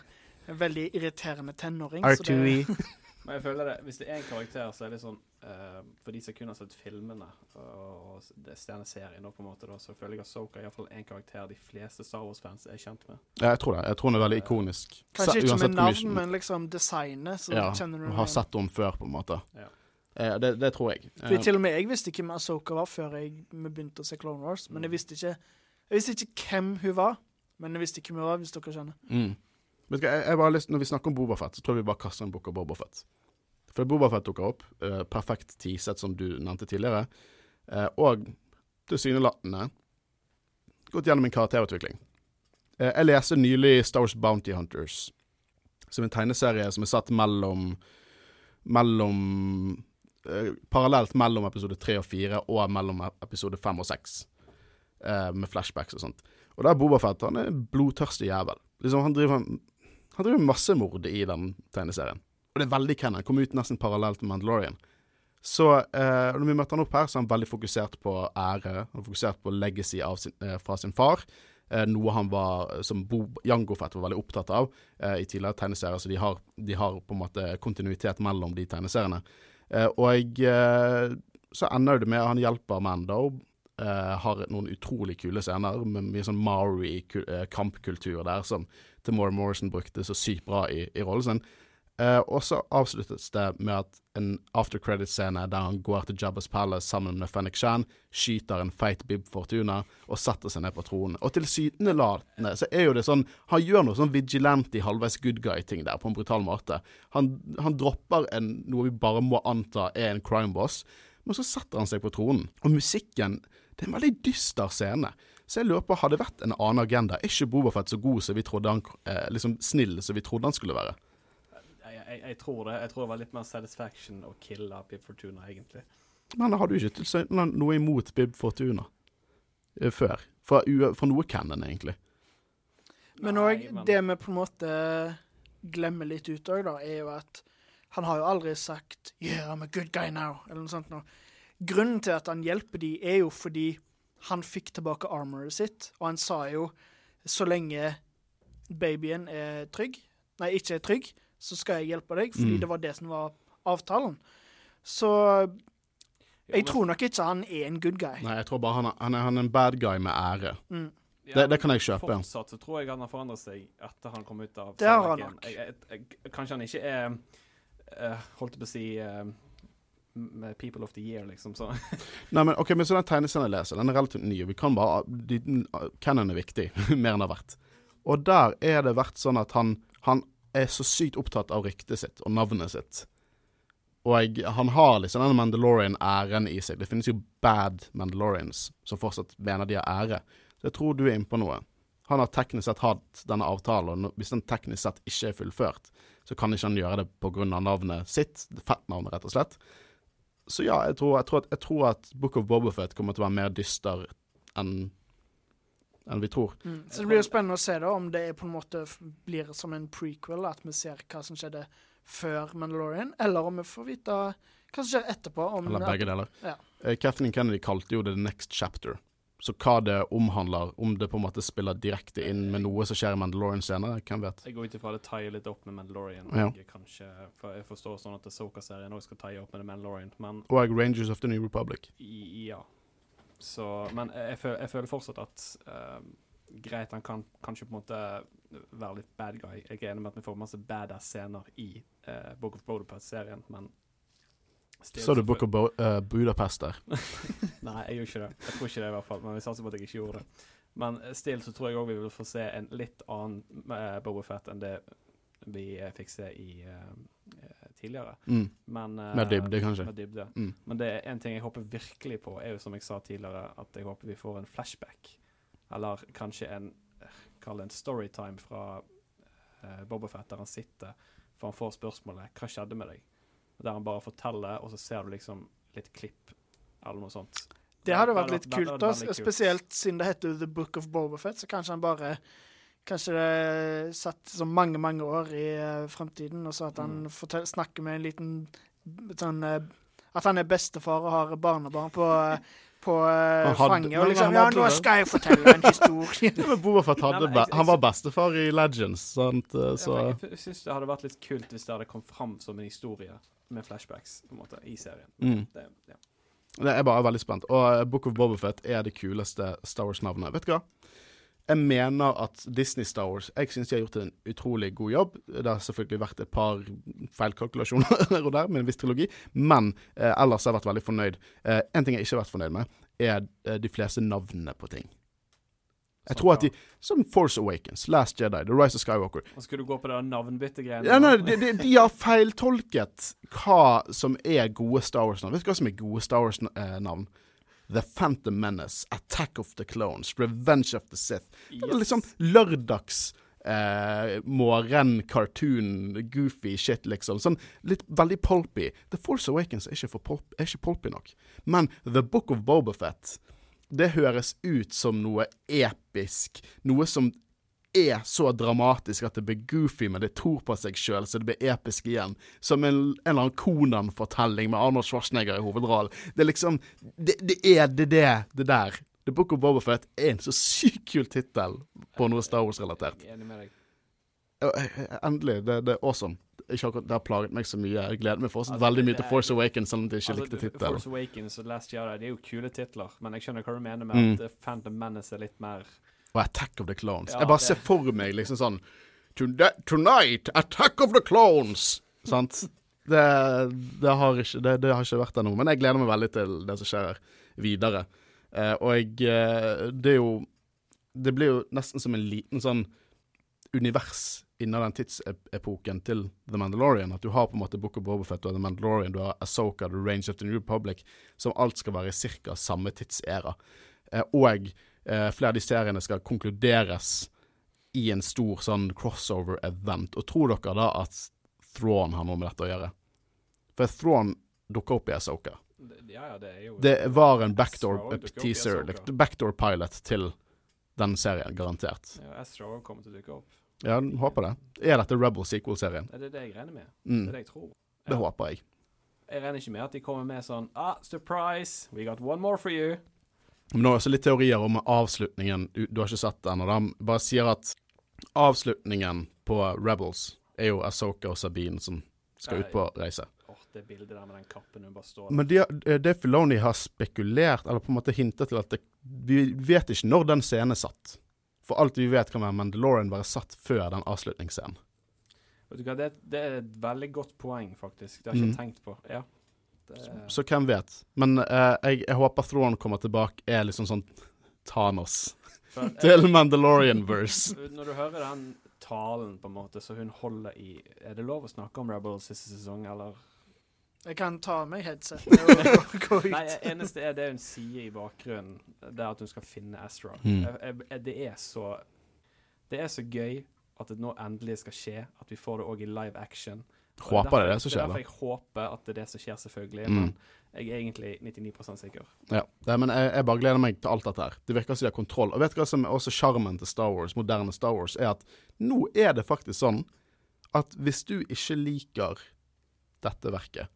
S2: en veldig irriterende tenåring.
S1: R2E.
S3: Men jeg føler det, hvis det er en karakter, så er det sånn uh, For de som kun har sett filmene og, og det- stjerneserien, på en måte, da, så føler jeg at Soka er iallfall en karakter de fleste Star Wars-fans er kjent med.
S1: Ja, jeg tror det. Jeg tror hun er veldig ikonisk.
S2: Kanskje ikke med navn, men liksom designet, så
S1: ja,
S2: kjenner du
S1: Har sett henne før, på en måte.
S3: Ja.
S1: Eh, det, det tror jeg.
S2: Fordi
S1: Eh,
S2: til og med jeg visste ikke hvem Asoka var før jeg, vi begynte å se Clone Wars, men jeg visste ikke Jeg visste ikke hvem hun var, men jeg visste ikke hvem hun var, hvis dere skjønner.
S1: Mm. Vet du jeg, jeg bare lyst, Når vi snakker om Bobafett, så tror jeg vi bare kaster en bok av Bobafett. For Bobafett dukker opp, eh, perfekt teaset, som du nevnte tidligere, eh, og tilsynelatende gått gjennom en karakterutvikling. Eh, jeg leste nylig Star Wars Bounty Hunters, som en tegneserie som er satt mellom Mellom eh, Parallelt mellom episode tre og fire, og mellom episode fem og seks. Eh, med flashbacks og sånt. Og da er Bobafett han er en blodtørstig jævel. Liksom, han driver Han driver massemord i den tegneserien. Og det er veldig canon. Kom ut nesten parallelt med Mandalorian. Så eh, når vi møtte han opp her, så er han veldig fokusert på ære. Han er fokusert på legacy sin, eh, fra sin far. Eh, noe han var, som Bo Jango Fett var veldig opptatt av eh, i tidligere tegneserier. Så de har, de har på en måte kontinuitet mellom de tegneseriene. Eh, og eh, så ender det med at han hjelper Mando. eh, har noen utrolig kule scener med mye sånn Maori-kampkultur der, som Timore Morrison brukte så sykt bra i, i rollen sin. Eh, og så avsluttes det med at en after credit-scene der han går til Jabba's Palace sammen med Fennik Shan, skyter en feit Bib Fortuna og setter seg ned på tronen. Og tilsynelatende så er jo det sånn Han gjør noe sånn vigilante, halvveis good guy-ting der, på en brutal måte. Han, han dropper en, noe vi bare må anta er en crime boss, men så setter han seg på tronen. Og musikken Det er en veldig dyster scene. Så jeg lurer på, hadde det vært en annen agenda? Er ikke Bobafett så god som vi trodde han eh, Liksom snill som vi trodde han skulle være?
S3: Jeg, jeg, tror det. Jeg tror det var litt mer satisfaction å kille Bib Fortuna, egentlig.
S1: Men har du ikke noe imot Bib Fortuna eh, før? Fra, fra noe canon, egentlig.
S2: Men òg men... det vi på en måte glemmer litt ut òg, da, er jo at han har jo aldri sagt 'Yeah, I'm a good guy now', eller noe sånt. noe. Grunnen til at han hjelper de, er jo fordi han fikk tilbake armoret sitt, og han sa jo 'så lenge babyen er trygg', nei, ikke er trygg, så skal jeg hjelpe deg, fordi
S1: Mm.
S2: det var det som var avtalen. Så jeg tror nok ikke han er en good guy.
S1: Nei, jeg tror bare han er, han er, han er en bad guy med ære.
S2: Mm.
S3: Ja,
S1: Det, det kan jeg kjøpe.
S3: Fortsatt så tror jeg han har forandret seg etter han kom ut av
S2: Det har han nok.
S3: Jeg, jeg, jeg, kanskje han ikke er eh, Holdt jeg på å si eh, People of the Year, liksom. Så.
S1: Nei, men ok, men så den tegneserien jeg leser, den er relativt ny. og Vi kan bare de, Canon er viktig, mer enn det har vært. Og der er det vært sånn at han, han er så sykt opptatt av ryktet sitt og navnet sitt. Og jeg, han har liksom denne Mandalorian-æren i seg. Det finnes jo bad Mandalorians som fortsatt mener de har ære. Så jeg tror du er inne på noe. Han har teknisk sett hatt denne avtalen, og hvis den teknisk sett ikke er fullført, så kan ikke han gjøre det pga. navnet sitt. Fettnavnet, rett og slett. Så ja, jeg tror, jeg, tror at, jeg tror at Book of Bobofet kommer til å være mer dyster enn enn vi tror.
S2: Mm. Så det blir jo spennende å se da om det er på en måte blir som en prequel, at vi ser hva som skjedde før Mandalorian, eller om vi får vite hva som skjer etterpå. Om
S1: Eller begge deler.
S2: Ja.
S1: Eh, Kathleen Kennedy kalte jo det The Next Chapter. Så hva det omhandler, om det på en måte spiller direkte inn med noe som skjer i Mandalorian senere, hvem vet.
S3: Jeg går ut ifra det taier litt opp med Mandalorian.
S1: Ja.
S3: Jeg kanskje, for jeg forstår sånn at Soka-serien òg skal taie opp med The Mandalorian, men
S1: Og Rangers of the New Republic.
S3: i- ja. Så Men jeg, føler, jeg føler fortsatt at uh, Greit, han kan kanskje på en måte være litt bad guy. Jeg er enig med at vi får masse badass-scener i uh, Book of Budapest-serien, men Sa
S1: Så du Book of Bo uh, Budapest der?
S3: Nei, jeg gjør ikke det. Jeg tror ikke det, i hvert fall. Men vi satser på at jeg ikke gjorde det. Men still så tror jeg òg vi vil få se en litt annen uh, Boba Fett enn det vi fikk se i uh, tidligere.
S1: Mm.
S3: Men, uh,
S1: Med dybde, kanskje.
S3: Med dybde.
S1: Mm.
S3: Men det er en ting jeg håper virkelig på, er jo som jeg sa tidligere, at jeg håper vi får en flashback. Eller kanskje en eh, Kall det en storytime fra uh, Bobofet, der han sitter for han får spørsmålet 'Hva skjedde med deg?' Der han bare forteller, og så ser du liksom litt klipp, eller noe sånt.
S2: Det hadde vært litt kult, da.
S3: kult.
S2: Spesielt siden det heter The Book of Bobofet, så kanskje han bare Kanskje det satt så mange, mange år i uh, fremtiden, og så at han
S3: Mm.
S2: fortell, snakker med en liten sånn eh, At han er bestefar og har barnebarn på, eh, på
S1: hadde-
S2: fanget. Og liksom
S1: han
S2: Ja, nå skal jeg fortelle en historie.
S1: Men Bobafett hadde Han var bestefar i Legends, sant? Så.
S3: Ja, jeg syns det hadde vært litt kult hvis det hadde kommet fram som en historie med flashbacks på en måte, i serien.
S1: mm.
S3: Det, ja.
S1: det er bare veldig spent. Og Book of Bobafett er det kuleste Star Wars-navnet. Vet du hva? Jeg mener at Disney Star Wars Jeg syns de har gjort en utrolig god jobb. Det har selvfølgelig vært et par feilkalkulasjoner her og der med en viss trilogi, men eh, ellers har jeg vært veldig fornøyd. Eh, en ting jeg ikke har vært fornøyd med, er eh, de fleste navnene på ting. Jeg tror at de Som Force Awakens, Last Jedi, The Rise of Skywalker.
S3: Og skulle du gå på det navnbyttegreiene?
S1: Ja, nei, de, de, de har feiltolket hva som er gode Star Wars-navn. Vet du hva som er gode Star Wars-navn? The Phantom Menace, Attack of the Clones, Revenge of the Sith. Det er liksom lørdags eh, morgen, cartoon, goofy shit, liksom. Sånn litt veldig pulpy. The Force Awakens er ikke, for pulp, er ikke pulpy nok. Men The Book of Bobafett, det høres ut som noe episk. Noe som er så dramatisk at det blir goofy, men det tror på seg sjøl, så det blir episk igjen. Som en, en eller annen Konan-fortelling med Arnold Schwarzenegger i hovedrollen. Det er liksom Det, det er det, det, det der. The Book of Boba Fett er en så sykt kul tittel på noe Star Wars-relatert. Endelig. Det, det er awesome. Ikke akkurat, det har plaget meg så mye. Jeg gleder meg fortsatt
S3: Altså,
S1: veldig mye til Force Awakens, selv om jeg ikke
S3: Altså,
S1: likte tittelen.
S3: Force Awakens og Last Jedi det er jo kule titler, men jeg skjønner hva du mener med
S1: Mm.
S3: at Phantom Menace er litt mer
S1: Og Attack of the Clones.
S3: Ja,
S1: jeg bare
S3: det-
S1: ser for meg liksom sånn "Tonight- Attack of the Clones! Sant? Det, det, har ikke, det, det har ikke vært der nå, men jeg gleder meg veldig til det som skjer videre. Eh, og jeg eh, Det er jo Det blir jo nesten som en liten sånn univers innen den tidsepoken til The Mandalorian. At du har på en måte Book of Bobafett og The Mandalorian, du har Asoka, The Range of the New Republic, som alt skal være i ca. samme tidsera. Eh, og eh, flere av de seriene skal konkluderes i en stor sånn crossover-event. Og tror dere da at Thrawn har noe med dette å gjøre? For Thrawn dukker opp i Asoka.
S3: Ja, ja, det er jo
S1: Det var en backdoor teaser, backdoor pilot til den serien, garantert.
S3: Ja, Astro kommer til å dukke opp.
S1: Ja, håper det. Er dette Rebel sequel-serien?
S3: Det Er det det jeg regner med?
S1: Mm,
S3: Det er det jeg tror.
S1: det håper jeg.
S3: Jeg regner ikke med at de kommer med sånn Ah, surprise! We got one more for you.
S1: Men nå er også litt teorier om avslutningen. Du, har ikke sett den, og de bare sier at avslutningen på Rebels er jo Asoka og Sabine som skal ut på reise.
S3: Åh, det bildet der med den kappen hun bare står der.
S1: Men det, det Filoni har spekulert, eller på en måte hintet til at det, Vi vet ikke når den scenen er satt. For alt vi vet, kan være Mandalorian være satt før den avslutningsscenen.
S3: Vet du hva, det, det er et veldig godt poeng, faktisk. Det har jeg ikke
S1: Mm.
S3: tenkt på. Ja. Det,
S1: Så hvem vet. Men uh, jeg, jeg håper Thrawn kommer tilbake, er liksom sånn Thanos
S3: for,
S1: til Mandalorian-verse.
S3: Når du hører den talen, på en måte, så hun holder i Er det lov å snakke om Rebels siste sesong, eller?
S2: Jeg kan ta av meg headsetet og gå ut.
S3: Nei, eneste er det hun sier i bakgrunnen. Det er at hun skal finne Astra.
S1: Mm.
S3: Det er så Det er så gøy at det nå endelig skal skje. At vi får det òg i live action.
S1: Håper det er det som
S3: Det er derfor jeg håper at det er det som skjer, selvfølgelig.
S1: Mm.
S3: Men jeg er egentlig 99% sikker.
S1: Ja, det, men jeg, jeg bare gleder meg til alt dette her. Det virker som de har kontroll. Og vet du hva som er også sjarmen til Star Wars, moderne Star Wars, er at nå er det faktisk sånn at hvis du ikke liker dette verket,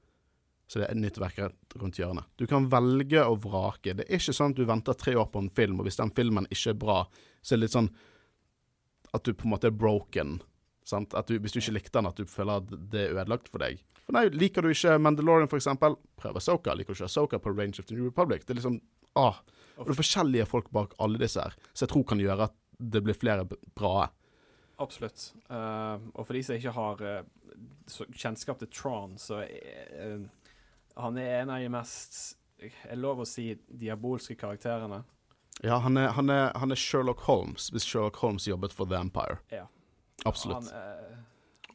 S1: så det er et nytt verk rundt hjørnet. Du kan velge å vrake. Det er ikke sånn at du venter tre år på en film, og hvis den filmen ikke er bra, så er det litt sånn at du på en måte er broken. Sant? At du, hvis du ikke likte den, at du føler at det er ødelagt for deg. For nei, Liker du ikke Mandalorian, eksempel, prøv Asoka. Liker du ikke Asoka på Range of the New Republic? Det er liksom ah, Og det er forskjellige folk bak alle disse her, så jeg tror kan gjøre at det blir flere bra.
S3: Absolutt. Uh, og for de som ikke har uh, kjennskap til Tron, så eh, han er en av de mest Er lov å si diabolske karakterene.
S1: Ja, han er, han, er, han er Sherlock Holmes, hvis Sherlock Holmes jobbet for The Empire.
S3: Ja.
S1: Absolutt.
S3: Han, eh,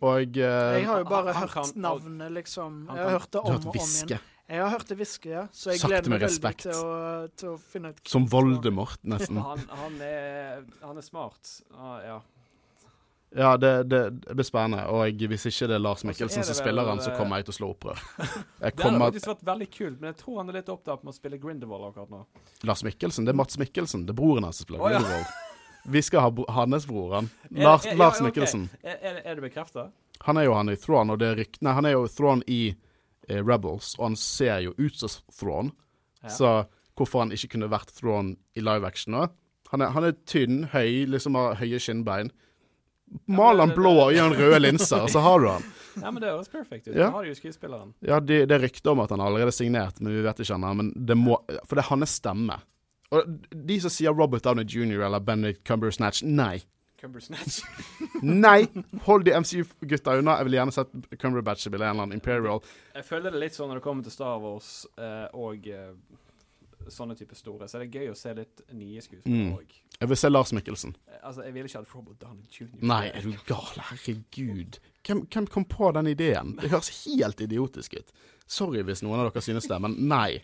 S1: Og uh,
S2: Jeg har jo bare
S3: han- han
S2: hørt navnet, liksom. Jeg har hørt det om og om igjen. Jeg har hørt det hviske, ja. Så jeg
S1: Sakte
S2: gleder
S1: med
S2: meg veldig
S1: respekt.
S2: til å, til å finne ut
S1: Som. Voldemort, nesten.
S3: han, han, er, han er smart. Ah, ja.
S1: Ja, det, det, det blir spennende. Og hvis ikke det er Lars Mikkelsen som spiller han, så
S3: eh,
S1: kommer jeg til å slå opprør. Jeg
S3: Det hadde faktisk vært veldig kult, men jeg tror han er litt opptatt med å spille Grindelwald akkurat nå.
S1: Lars Mikkelsen? Det er Mats Mikkelsen. Det er broren hans som spiller
S3: Å, ja.
S1: Vi skal ha hans bror.
S3: Er-
S1: Lars,
S3: er- ja,
S1: Lars
S3: ok.
S1: Mikkelsen.
S3: Er, er, er det bekrefta?
S1: Han er jo han i Thrawn, og det er rykt... Nei, han er jo Thrawn i eh, Rebels, og han ser jo ut som Thrawn.
S3: Ja.
S1: Så hvorfor han ikke kunne vært Thrawn i live action òg? Han er, han er tynn, høy, liksom har høye skinnbein. Mal han blå og gi han røde linser, så har du han.
S3: Ja, men det høres perfekt ut.
S1: Ja.
S3: Da har du jo skuespilleren.
S1: Ja, det, det er rykter om at han er allerede signert, men vi vet ikke ennå. Men det må For det er hans stemme. Og de som sier Robert Downey jr. eller Benedict Cumbersnatch, nei.
S3: Cumbersnatch.
S1: Nei! Hold de MCU-gutta unna. Jeg vil gjerne sett Cumberbatch spille en eller annen Imperial.
S3: Jeg føler det litt sånn når det kommer til Star Wars eh, og eh, sånne type store, så er det gøy å se litt nye skuespillere
S1: Mm.
S3: òg.
S1: Jeg vil se Lars Mikkelsen.
S3: Altså, jeg ville ikke hatt Robert Downey jr.
S1: Nei, er du gal? Herregud. Hvem, hvem kom på den ideen? Det høres helt idiotisk ut. Sorry hvis noen av dere synes det, men nei.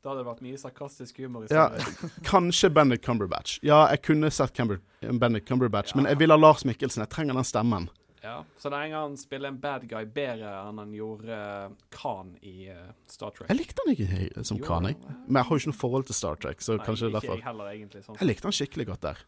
S3: Da hadde det vært mye sarkastisk humor i
S1: Ja, kanskje Bendik Cumberbatch. Ja, jeg kunne sett Cumber, Benedict Cumberbatch, men jeg vil ha Lars Mikkelsen. Jeg trenger den stemmen.
S3: Ja. Så det er en gang han spiller en bad guy bedre enn han gjorde uh, Khan i eh, Star Trek.
S1: Jeg likte han ikke som
S3: Jo,
S1: Khan, jeg. Men jeg har jo ikke noe forhold til Star Trek, så
S3: Nei,
S1: kanskje det er
S3: ikke
S1: derfor.
S3: jeg heller, egentlig. Sånn.
S1: Jeg likte han skikkelig godt der.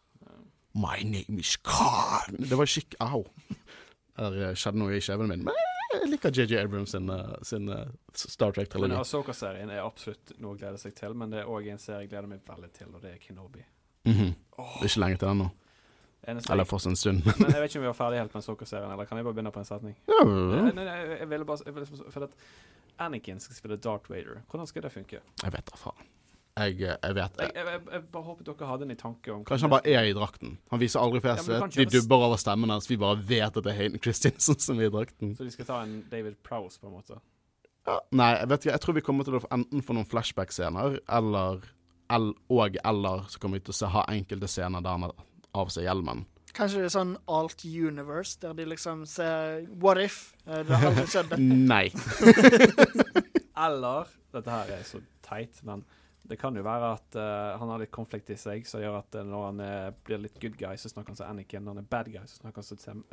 S1: My name is Khan. Det var skikk... Au. Der eh, skjedde noe i kjeven min. Men jeg liker JJ Abrams sin, eh, sin eh, Star
S3: Men
S1: Trek-trilogi.
S3: Asoka-serien er absolutt noe å glede seg til, men det er òg en serie jeg gleder meg veldig til, og det er Kenobi.
S1: Mhm. Det er ikke lenge til den nå. Eller for en stund.
S3: men jeg vet ikke om vi var ferdig helt med Asoka-serien, eller kan jeg bare begynne på en setning?
S1: ja,
S3: ja, ja. Jeg, jeg ville bare jeg ville, For at Anakin skal spille Darth Vader. Hvordan skal det funke?
S1: jeg vet da faen. Jeg, eh, jeg vet
S3: Jeg, jeg, jeg, jeg bare håper dere hadde den i tanke om
S1: Kanskje han bare er i drakten. Han viser aldri fjeset.
S3: Ja,
S1: de dubber over stemmen hans. Vi bare vet at det er Hayden Christiansen som er i drakten.
S3: Så de skal ta en David Prowse, på en måte?
S1: Ja, nei, jeg vet ikke. Jeg tror vi kommer til å enten få noen flashback-scener, eller el, og eller så kommer vi til å se, ha enkelte scener der han har av seg hjelmen.
S2: Kanskje det er sånn alt universe, der de liksom ser What if? Eh, Det har aldri skjedd.
S1: Nei.
S3: Eller Dette her er så teit, men det kan jo være at uh, han har litt konflikt i seg, som gjør at uh, når han uh, blir litt good guy, så snakker han som Anakin. Når han er bad guy, så snakker han som Sam,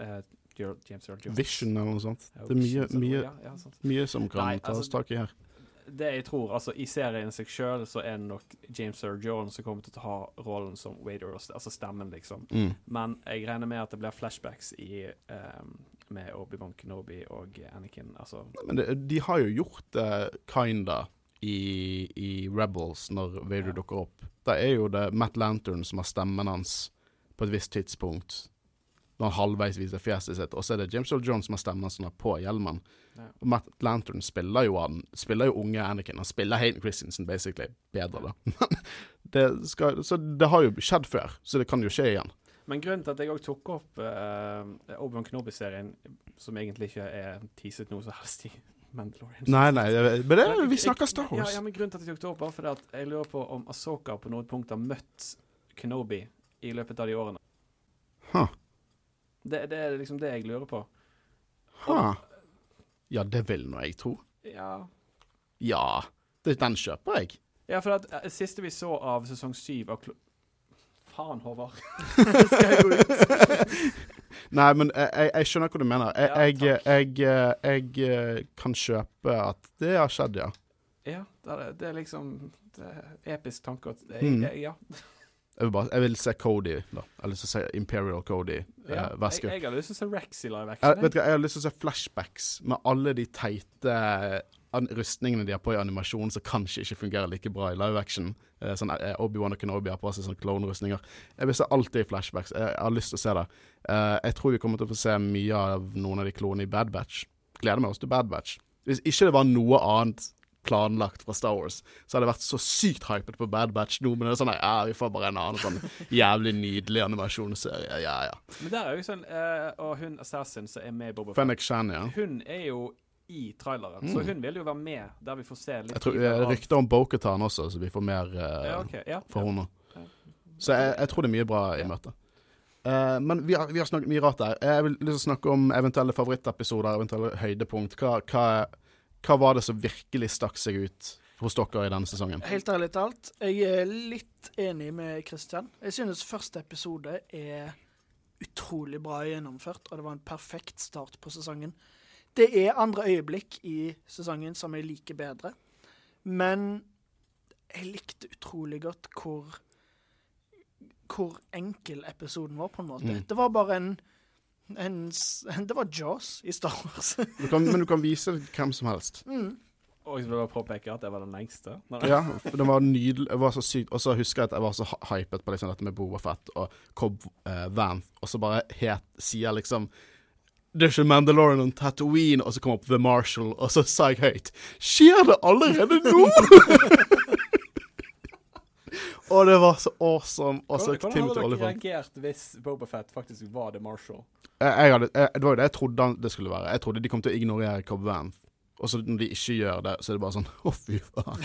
S3: James Earl Jones.
S1: Vision eller noe sånt. Det er mye, mye,
S3: ja, ja,
S1: mye som kan
S3: Nei,
S1: tas
S3: altså-
S1: tak i her.
S3: Det jeg tror, altså I serien seg sjøl så er det nok James Earl Jones som kommer til å ha rollen som Wader, og altså stemmen, liksom.
S1: Mm.
S3: Men jeg regner med at det blir flashbacks i, um, med Obi-Wan Kenobi og Anakin. Altså
S1: Men det, de har jo gjort det kinda i, i Rebels, når Vader
S3: Ja.
S1: dukker opp. Da er jo det Matt Lantern som har stemmen hans på et visst tidspunkt. Når han halvveis viser fjeset sitt. Og så er det James Earl Jones som har stemmen hans på hjelmen.
S3: Ja.
S1: Og Matt Lantern spiller jo han Spiller jo unge Anakin. Han spiller Hayden Christensen basically bedre, da. det skal, så det har jo skjedd før, så det kan jo skje igjen.
S3: Men grunnen til at jeg òg tok opp uh, Obi-Wan Kenobi-serien, som egentlig ikke er teaset noe som helst i Mandalorian
S1: Nei, nei, jeg- men det, vi snakker Star Wars.
S3: ja, men grunnen til at jeg tok det opp, var fordi at jeg lurer på om Asoka på noe punkt har møtt Kenobi i løpet av de årene.
S1: Huh.
S3: Det, det er liksom det jeg lurer på.
S1: Huh. Ja, det vil nå jeg tro.
S3: Ja,
S1: Ja, det, den kjøper jeg.
S3: ja for at eh, siste vi så av sesong syv av Klo... Faen, Håvard.
S2: Skal jeg gå ut?
S1: Nei, men jeg, jeg, skjønner hva du mener. Jeg,
S3: Ja,
S1: jeg, jeg, eh, kan kjøpe at det har skjedd, ja.
S3: Ja, det er, det er liksom det er episk tanke. At,
S1: Mm.
S3: ja.
S1: Vil, bare, jeg vil se Cody, da. Jeg har lyst til å se Imperial Cody
S3: ja.
S1: eh.
S3: Jeg, jeg har lyst til å se Rex i live
S1: Jeg, vet du hva, jeg har lyst til å se flashbacks med alle de teite rustningene de har på i animasjon som kanskje ikke fungerer like bra i live action. Eh, sånn eh, Obi-Wan og Kenobi har på seg sånne clone-rustninger. Jeg vil se alt det i flashbacks. Jeg, jeg har lyst til å se det. Eh, jeg tror vi kommer til å få se mye av noen av de klonene i Bad Batch. Gleder meg også til Bad Batch. Hvis ikke det var noe annet planlagt fra Star Wars, så hadde jeg vært så sykt hypet på Bad Batch nå, men det er sånn ja, vi får bare en annen sånn jævlig nydelig animasjonsserie. Ja, ja.
S3: Men der er jo sånn uh, Og hun Assassin som er med i Boba Fett,
S1: Fennec Shan, ja.
S3: hun er jo i traileren, så hun vil jo være med der vi får se litt
S1: Mm. Jeg tror det
S3: er
S1: rykter om Boketan også, så vi får mer uh,
S3: Ja, okay. Ja.
S1: fra henne.
S3: Ja.
S1: Så jeg, jeg tror det er mye bra i
S3: Ja.
S1: møtet. Uh, men vi har, vi har snakket mye rart der. Jeg vil liksom snakke om eventuelle favorittepisoder, eventuelle høydepunkt. Hva, hva, hva var det som virkelig stakk seg ut hos dere i denne sesongen?
S2: Helt ærlig talt, jeg er litt enig med Christian. Jeg synes første episode er utrolig bra gjennomført, og det var en perfekt start på sesongen. Det er andre øyeblikk i sesongen som jeg liker bedre, men jeg likte utrolig godt hvor hvor enkel episoden var, på en måte.
S1: Mm.
S2: Det var bare en, en en, Det var Jaws i Star Wars.
S1: Du kan, men du kan vise hvem som helst.
S2: mm.
S3: Og jeg vil bare påpeke at jeg var den lengste.
S1: Ja, for den var nydelig. Det var så sykt. Og så husker jeg at jeg var så hypet på liksom dette med Boba Fett og Cobb eh, Van, og så bare het, sier liksom det er ikke Mandalorian og Tatooine, og så kom opp The Marshall, og så sa jeg høyt Skjer det allerede nå?! og det var så awesome. Og så
S3: Hvordan hadde dere reagert hvis Boba Fett faktisk var The Marshall?
S1: Jeg, jeg hadde, jeg, det var jo det jeg trodde det skulle være. Jeg trodde de kom til å ignorere Cobb Vanth. Og så når de ikke gjør det, så er det bare sånn Å, fy faen.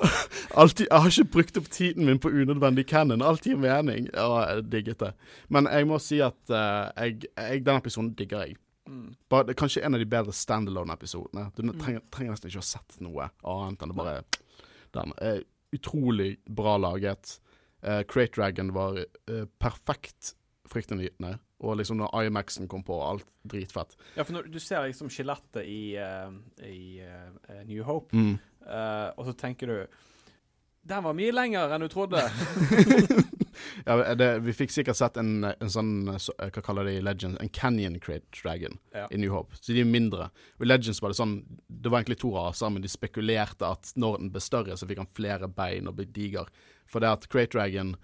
S1: Altid, jeg har ikke brukt opp tiden min på unødvendig canon. Alt gir mening. Ja, jeg digget det. Men jeg må si at uh, jeg, jeg, den episoden digger jeg.
S3: Mm.
S1: Bare, det er kanskje en av de bedre standalone-episodene. Du trenger, trenger nesten ikke å ha sett noe annet enn det bare Den Uh, utrolig bra laget. Uh, Crate Dragon var uh, perfekt fryktinngytende. Og liksom når IMAX-en kom på, alt dritfett.
S3: Ja, for når du ser liksom skjelettet i, uh, i uh, New Hope,
S1: Mm.
S3: uh, og så tenker du Den var mye lenger enn du trodde.
S1: ja, det, vi fikk sikkert sett en, en sånn så, Hva kaller de Legends? En Canyon Crate Dragon
S3: Ja.
S1: i New Hope. Så de er mindre. Og I Legends var det sånn Det var egentlig to raser, men de spekulerte at når den ble større, så fikk han flere bein og ble diger. For det at Crate Dragon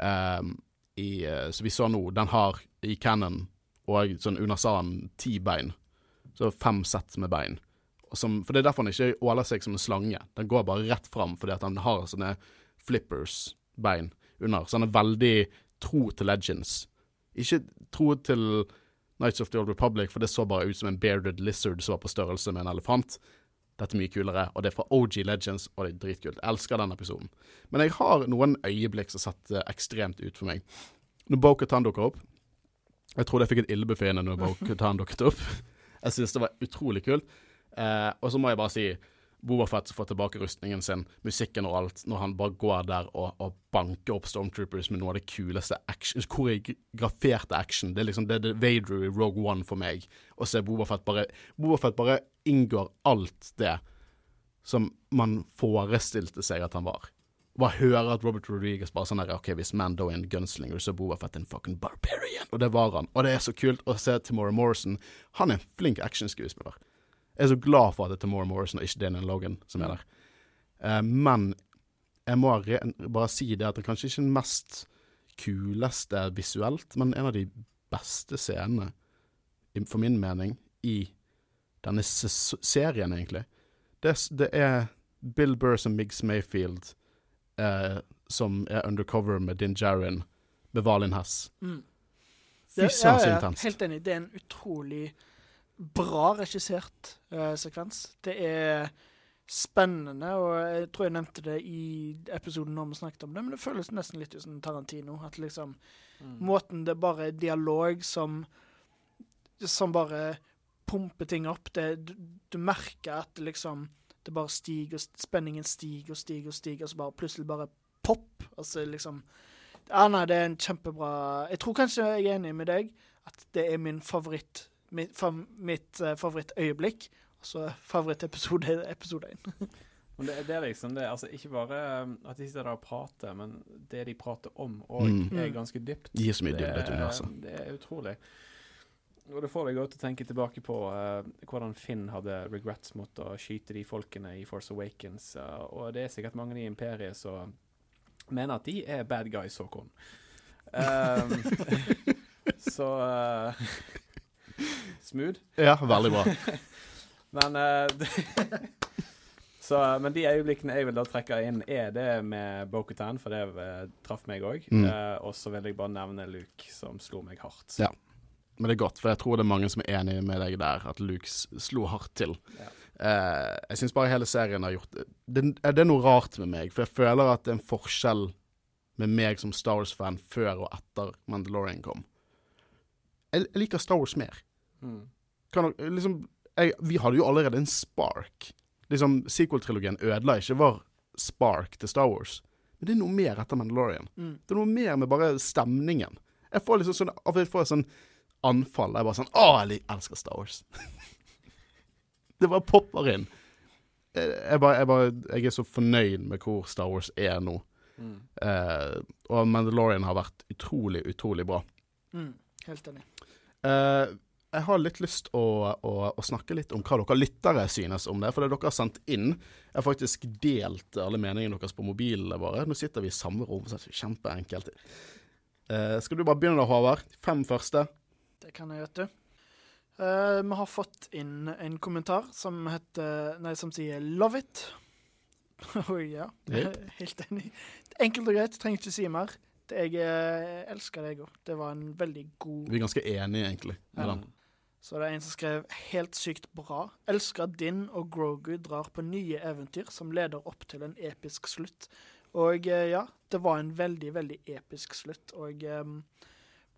S1: ehm, i, eh, som vi så nå, den har i Cannon og sånn under Unasan ti bein. Så fem sett med bein. Som, for det er derfor han ikke åler seg som en slange. Den går bare rett fram fordi at han har sånne flippers-bein under. Så han er veldig tro til Legends. Ikke tro til Nights of the Old Republic, for det så bare ut som en bearded lizard som var på størrelse med en elefant. Dette er mye kulere, og det er fra OG Legends, og det er dritkult. Jeg elsker den episoden. Men jeg har noen øyeblikk som satt ekstremt ut for meg. Når Bo-Katan dukker opp Jeg trodde jeg fikk et illebefinnende når Bo-Katan dukket opp. Jeg synes det var utrolig kult. Eh, og så må jeg bare si Bobafett får tilbake rustningen sin, musikken og alt, når han bare går der og, og banker opp Stormtroopers med noe av det kuleste action, koreograferte action. Det er liksom det det Vader i Rogue One for meg. Og se Bobafett bare Bobafett bare inngår alt det som man forestilte seg at han var. Bare høre at Robert Rodriguez bare sånn her, OK, hvis Mando er en gunslinger, så er Bobafett en fucking barbarian. Og det var han. Og det er så kult å se Timora Morrison. Han er en flink actionskuespiller. Jeg er så glad for at det er Tamora Morrison og ikke Daniel Logan som er der. Uh, men jeg må re bare si det at det er kanskje ikke den mest kuleste visuelt, men en av de beste scenene, for min mening, i denne serien, egentlig. Det, det er Bill Burr som Miggs Mayfield, uh, som er undercover med Din Jarin, med Valin Hess.
S2: Mm.
S1: Fy
S2: Det-
S1: søren, så intenst.
S2: Helt enig. Det er en utrolig bra regissert eh, sekvens. Det er spennende, og jeg tror jeg nevnte det i episoden når vi snakket om det, men det føles nesten litt ut som Tarantino. At liksom Måten det bare er dialog som Som bare pumper ting opp. Det, du, du merker at liksom Det bare stiger, spenningen stiger og stiger og stiger, og så bare plutselig bare pop. Altså liksom Ja, nei, det er en kjempebra Jeg tror kanskje jeg er enig med deg at det er min favoritt Mitt, fav, mitt uh, favorittøyeblikk. Og så favorittepisode episode én.
S3: Men det, det er liksom det, altså ikke bare um, at de sitter der og prater, men det de prater om òg,
S1: Mm.
S3: er ganske dypt.
S1: De gir så mye
S3: Det
S1: dybde til
S3: er-
S1: universet.
S3: Det er utrolig. Og det får deg til å tenke tilbake på uh, hvordan Finn hadde regrets mot å skyte de folkene i Force Awakens. Uh, og det er sikkert mange i Imperiet som mener at de er bad guys, Håkon. Um, så eh, Smooth.
S1: Ja, veldig bra.
S3: Men uh, Så, eh, men de øyeblikkene jeg vil da trekke inn, er det med Bo-Katan, for det eh, traff meg òg.
S1: Mm.
S3: og så vil jeg bare nevne Luke, som slo meg hardt.
S1: Ja. Men det er godt, for jeg tror det er mange som er enig med deg der, at Luke slo hardt til.
S3: Ja.
S1: Eh, jeg syns bare hele serien har gjort det, det er noe rart med meg, for jeg føler at det er en forskjell med meg som Star Wars-fan før og etter Mandalorian kom. Jeg, jeg liker Star Wars mer.
S3: Mm.
S1: Kan, liksom, jeg, vi hadde jo allerede en spark. Liksom, Sequel-trilogien ødela ikke vår spark til Star Wars. Men det er noe mer etter Mandalorian.
S2: Mm.
S1: Det er noe mer med bare stemningen. Jeg får liksom sånn, jeg får sånn anfall. Jeg bare sånn Å, jeg elsker Star Wars. det bare popper inn. Jeg, jeg, bare, jeg, bare, jeg er så fornøyd med hvor Star Wars er nå.
S3: Mm.
S1: Eh, og Mandalorian har vært utrolig, utrolig bra.
S2: Mm. Helt enig.
S1: Eh, jeg har litt lyst å, å, å snakke litt om hva dere lyttere synes om det. For det dere har sendt inn, jeg har faktisk delt alle meningene deres på mobilene våre. Nå sitter vi i samme rom, så det er kjempeenkelt. Eh, skal du bare begynne da, Håvard? Fem første.
S2: Det kan jeg, vet du. Eh, vi har fått inn en kommentar som heter Nei, som sier 'love it'. Oi, ja.
S1: Yep.
S2: Helt enig. Enkelt og greit, trenger ikke si mer. Jeg eh, elsker deg òg. Det var en veldig god
S1: Vi er ganske enige, egentlig. Med
S2: Ja. Så det er en som skrev 'helt sykt bra'. Elsker at Din og Grogu drar på nye eventyr som leder opp til en episk slutt. Og eh, ja, det var en veldig, veldig episk slutt. Og um,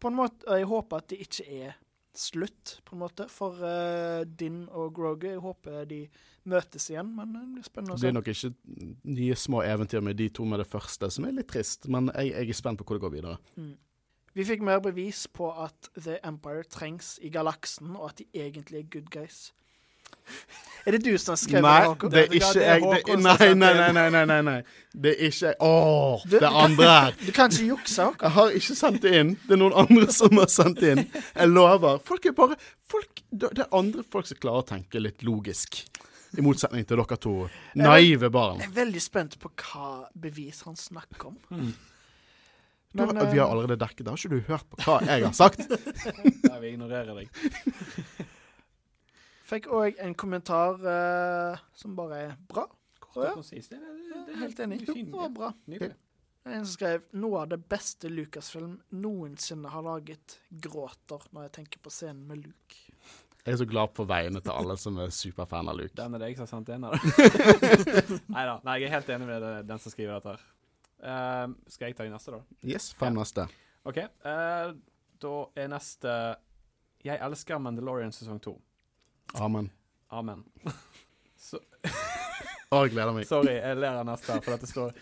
S2: på en måte Jeg håper at det ikke er slutt, på en måte, for uh, Din og Grogu. Jeg håper de møtes igjen, men det blir spennende å se.
S1: Det blir nok ikke nye små eventyr med de to med det første, som er litt trist. Men jeg, jeg er spent på hvor det går videre.
S2: Mm. Vi fikk mer bevis på at The Empire trengs i galaksen, og at de egentlig er good guys. Er det du som har skrevet
S1: Nei,
S2: det, Håkon?
S1: det er ikke
S3: det er
S1: jeg. Det, nei, nei, nei, nei, nei, nei, nei. Det er ikke jeg. Åh,
S2: Du-
S1: det andre her.
S2: Du kan ikke jukse, Håkon.
S1: Jeg har ikke sendt det inn. Det er noen andre som har sendt det inn. Jeg lover. Folk er bare folk, Det er andre folk som klarer å tenke litt logisk. I motsetning til dere to naive barn.
S2: Jeg er veldig spent på hva bevis han snakker om.
S1: Du,
S2: Men,
S1: vi har
S2: eh,
S1: allerede dekket det. Har ikke du hørt på hva jeg har sagt?
S3: Nei, vi ignorerer deg.
S2: Fikk òg en kommentar uh, som bare er bra.
S3: Kort og konsist. Det, det, det,
S2: er helt enig.
S3: det er
S2: Det var bra.
S3: Nydelig.
S2: En som skrev noe av det beste Lucasfilm noensinne har laget, gråter når jeg tenker på scenen med Luke.
S1: Jeg er så glad på vegne til alle som er superfan av Luke.
S3: Den er det jeg som har sendt inn, av. Nei, jeg er helt enig med det- den som skriver dette her. Eh, skal jeg ta de neste, da?
S1: Yes, fem neste.
S3: OK. Uh, da er neste Jeg elsker Mandalorian sesong to.
S1: Amen.
S3: Amen. Så,
S1: Å, jeg gleder meg.
S3: sorry, jeg ler av neste, for dette står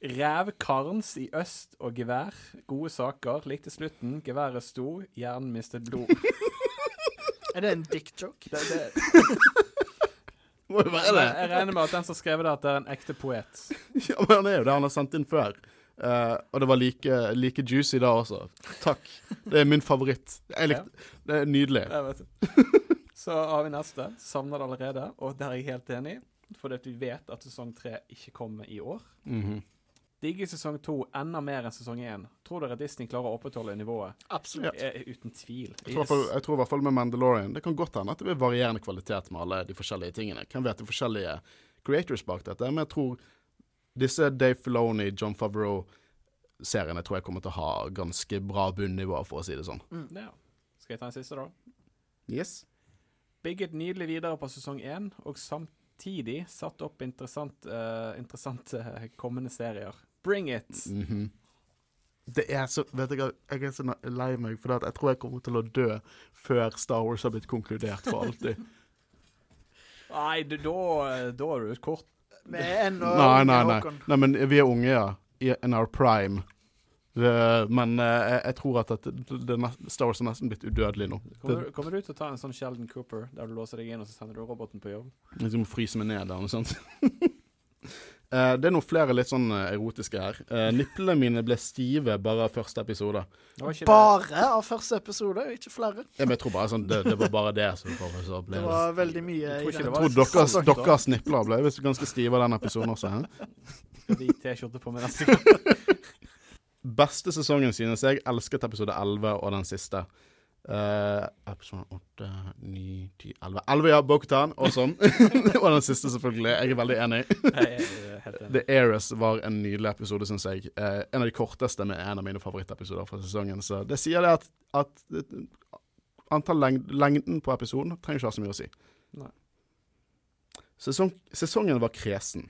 S3: Rev karns i øst og gevær. Gode saker. Likte slutten. Geværet sto. Hjernen mistet blod.
S2: Er det en dick joke?
S3: Det, det,
S1: Må jo være det.
S3: jeg regner med at den som skrev det, at det er en ekte poet.
S1: Ja, men han er jo det han har sendt inn før. Uh, og det var like, like juicy da også. Takk. Det er min favoritt. Likte, Det er nydelig.
S3: Så har vi neste. Savner det allerede, og der er jeg helt enig. Fordi at vi vet at sesong tre ikke kommer i år.
S1: Mhm.
S3: Digger sesong to enda mer enn sesong én. Tror dere Disney klarer å opprettholde nivået?
S2: Absolutt.
S3: Eh, Uten tvil.
S1: Jeg tror, fall- jeg tror i hvert fall med Mandalorian Det kan godt hende at det blir varierende kvalitet med alle de forskjellige tingene. Hvem vet de forskjellige creators bak dette? Men jeg tror disse Dave Filoni, John Favreau-seriene tror jeg kommer til å ha ganske bra bunnivå, for å si det sånn.
S3: Ja. Skal jeg ta en siste, da?
S1: Yes.
S3: Bygget nydelig videre på sesong én, og samtidig satt opp interessant, uh, interessante eh, kommende serier. Bring it!
S1: Mhm. Det er så Vet du hva, jeg er så lei meg, for jeg tror jeg kommer til å dø før Star Wars har blitt konkludert for alltid.
S3: Nei, du, da, da er du kort.
S2: Vi er ennå
S1: nei,
S2: unge,
S1: nei, nei.
S2: Håkon.
S1: Nei, men vi er unge, ja. In our prime. Men eh, jeg, jeg tror at det, det, Star Wars er nesten blitt udødelig nå.
S3: Kommer, du- kommer du til å ta en sånn Sheldon Cooper, der du låser deg inn, og så sender du roboten på jobb?
S1: Jeg må fryse meg ned der, noe sånt. Eh, det er noen flere litt sånn eh, erotiske her. Uh, Niplene mine ble stive bare av første episode.
S2: Bare av første episode, ikke flere.
S1: Ja, men jeg tror bare sånn, det, det var bare det som kom.
S2: Det var veldig mye
S3: Jeg tror
S1: Jeg tror deres,
S3: så-
S1: deres nipler ble visst ganske stive av den episoden også. Hæ?
S3: Skal T-skjorte på med neste gang?
S1: Beste sesongen synes jeg. Elsket episode 11 og den siste. Uh, episode 8, 9, 10, 11 11, ja. Bokutan. Awesome. og den siste, selvfølgelig. Jeg er veldig enig. The Heiress var en nydelig episode, syns jeg. Eh, en av de korteste, med en av mine favorittepisoder fra sesongen. Så det sier det at, at antall leng lengden på episoden trenger ikke ha så mye å si. Sesong, sesongen var kresen.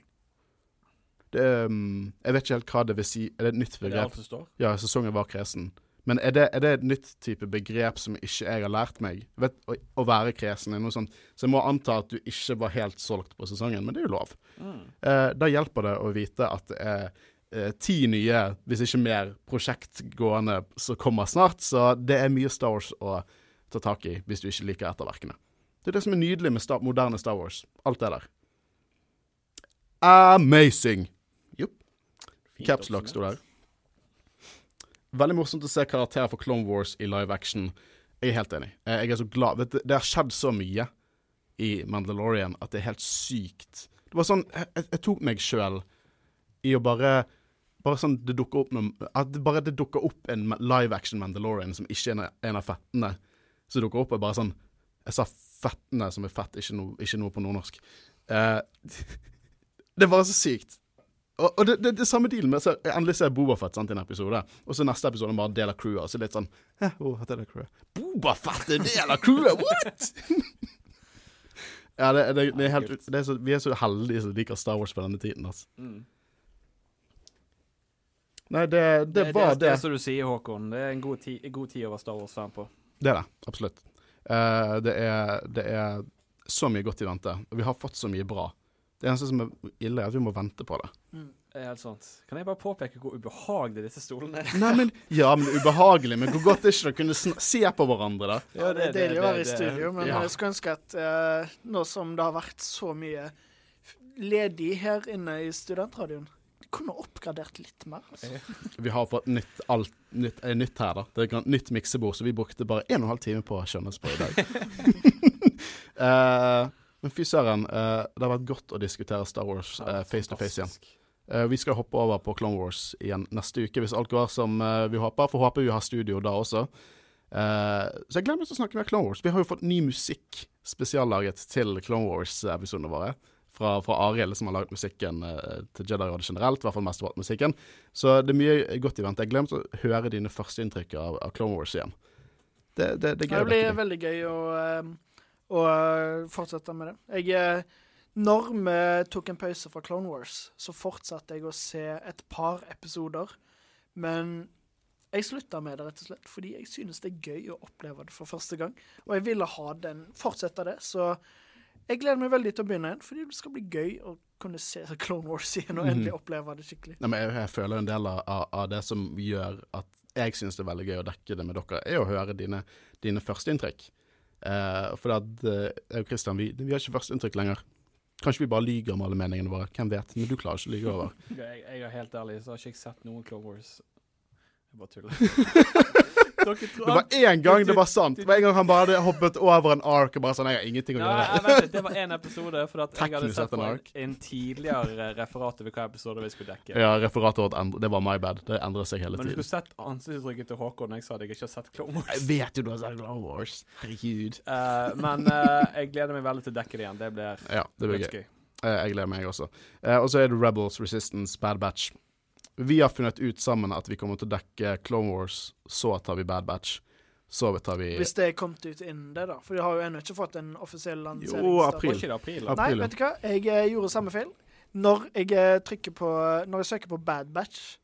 S1: Det, um, jeg vet ikke helt hva det vil si. Er det et nytt begrep? Ja, sesongen var kresen. Men er det, er det et nytt type begrep som ikke jeg har lært meg? Vet, å, å være kresen er noe sånt. Så jeg må anta at du ikke var helt solgt på sesongen, men det er jo lov.
S3: Mm.
S1: Eh, da hjelper det å vite at det er eh, ti nye, hvis ikke mer, prosjekt gående som kommer snart. Så det er mye Star Wars å ta tak i hvis du ikke liker etterverkene. Det er det som er nydelig med Star, moderne Star Wars. Alt er der. Amazing! Jopp.
S3: Capslock
S1: Caps Lock sto der. Veldig morsomt å se karakterer for Clone Wars i live action. Jeg er helt enig. Eh, Jeg er så glad. Det, det har skjedd så mye i Mandalorian at det er helt sykt. Det var sånn Jeg, jeg, tok meg sjøl i å bare Bare sånn det dukker opp noen, At bare det dukker opp en live action Mandalorian som ikke er en av fettene som dukker opp, er bare sånn Jeg sa fettene som er fett, ikke, noe- ikke noe på nordnorsk. Uh, det er bare så sykt. Og, og det, det, det samme deal med så Endelig ser jeg Bobafett i en episode, og så neste episode bare del av crewet. Og så litt sånn Hæ, oh, hva er det crewet? Bobafett er del av crewet! What?! ja, det, det, det er helt det er så, Vi er så heldige som liker Star Wars på denne tiden, altså.
S3: Mm.
S1: Nei, det, det, var
S3: det.
S1: det.
S3: er som du sier, Håkon. Det er en god, ti, god tid å være Star Wars-fan på.
S1: Det er det. Absolutt. Uh, det, er, det er så mye godt i vente, og vi har fått så mye bra. Det eneste som er ille, er at vi må vente på det.
S2: Mm.
S3: Det er helt sant. Kan jeg bare påpeke hvor ubehagelig disse stolene er?
S1: Nei, men Ja, men ubehagelig. Men hvor godt er ikke det å kunne sn- se på hverandre, da?
S2: Ja, det er deilig å være i studio, men
S1: ja.
S2: jeg skulle ønske at eh, nå som det har vært så mye ledig her inne i studentradioen, kunne oppgradert litt mer. Altså.
S1: Vi har fått nytt, alt, nytt, eh, nytt her, da. Det er et nytt miksebord, så vi brukte bare en og en halv time på å skjønne oss på i dag. Eh, men fy søren, uh, det har vært godt å diskutere Star Wars uh, face to face igjen. Uh, vi skal hoppe over på Clone Wars igjen neste uke, hvis alt går som vi håper. For håper vi har studio da også. Så jeg glemmer å snakke mer Clone Wars. Vi har jo fått ny musikk spesiallaget til Clone Wars-episodene våre. Fra, fra Arild, som har laget musikken til Jedi-rådet generelt. I hvert fall mesteparten musikken. Så det er mye godt i vente. Jeg glemte å høre dine førsteinntrykk av, av Clone Wars igjen. Det, det, det.
S2: Det blir veldig gøy å, å eh, fortsette med det. Jeg, eh, når vi tok en pause fra Clone Wars, så fortsatte jeg å se et par episoder. Men jeg slutta med det rett og slett fordi jeg synes det er gøy å oppleve det for første gang. Og jeg ville ha den, fortsette det. Så jeg gleder meg veldig til å begynne igjen, fordi det skal bli gøy å kunne se Clone Wars igjen og
S1: Mhm.
S2: endelig oppleve det skikkelig.
S1: Nei, men jeg, jeg føler en del av, av det som gjør at jeg synes det er veldig gøy å dekke det med dere, er å høre dine, dine førsteinntrykk. Eh, for at eh, jeg og Christian, vi, vi har ikke førsteinntrykk lenger. Kanskje vi bare lyger om alle meningene våre. Hvem vet? Men du klarer ikke å lyge over.
S3: Jeg, jeg er helt ærlig, så har ikke jeg sett noen Clone Wars. Jeg bare tuller.
S1: Det var én gang det var sant. Det var en gang han bare hadde hoppet over en ark og bare sånn Jeg har ingenting å gjøre.
S3: vet, det var én episode, for at jeg hadde sett
S1: sett en
S3: på en, en tidligere referat over hva episode vi skulle dekke.
S1: Ja, referatet vårt endret Det var my bad. Det endrer seg hele tiden.
S3: Men du skulle sett ansiktsuttrykket til Håkon når jeg sa at jeg ikke har sett Clone Wars.
S1: Jeg vet jo du har sett Clone Wars. Herregud.
S3: Uh, men uh, jeg gleder meg veldig til å dekke det igjen. Det blir
S1: Ja, det blir gøy.
S3: gøy.
S1: Eh, Jeg gleder meg også. Uh, og så er det Rebels, Resistance, Bad Batch. Vi har funnet ut sammen at vi kommer til å dekke Clone Wars, så tar vi Bad Batch. Så tar vi
S2: Hvis det er kommet ut innen det, da. For de har jo ennå ikke fått en offisiell lansering.
S1: Jo, april.
S3: Ikke det april?
S1: April.
S3: da?
S2: Nei, vet du hva? Jeg eh, gjorde samme feil. Når jeg eh, trykker på Når jeg søker på Bad Batch,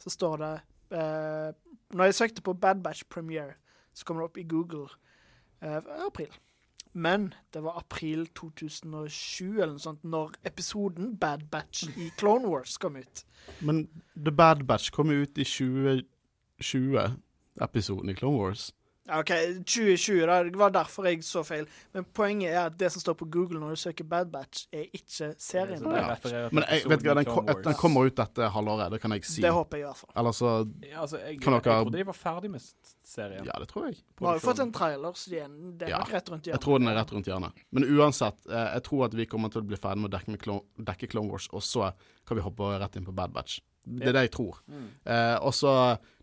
S2: så står det eh, Når jeg søkte på Bad Batch Premiere, så kommer det opp i Google eh, april. Men det var april 2007 eller noe sånt, når episoden Bad Batch i Clone Wars kom ut.
S1: Men The Bad Batch kom ut i 2020-episoden i Clone Wars.
S2: OK, 2020, da. Det var derfor jeg så feil. Men poenget er at det som står på Google når du søker Bad Batch, er ikke serien.
S3: Så det
S1: Ja. Men jeg vet ikke, den, kom, den kommer ut dette halvåret, det kan jeg si.
S2: Det håper jeg i hvert fall.
S1: Eller så
S3: Ja, altså, jeg,
S1: Kan
S3: jeg trodde de var ferdig med serien.
S1: Ja, det tror jeg.
S2: Vi har jo fått en trailer, så det er, det er
S1: Ja,
S2: nok rett rundt hjørnet.
S1: Jeg tror den er rett rundt hjørnet. Men uansett, eh, jeg tror at vi kommer til å bli ferdig med å dekke, med Clone, dekke Clone Wars, og så kan vi hoppe rett inn på Bad Batch. Det er det jeg tror.
S3: Mm.
S1: Eh, og så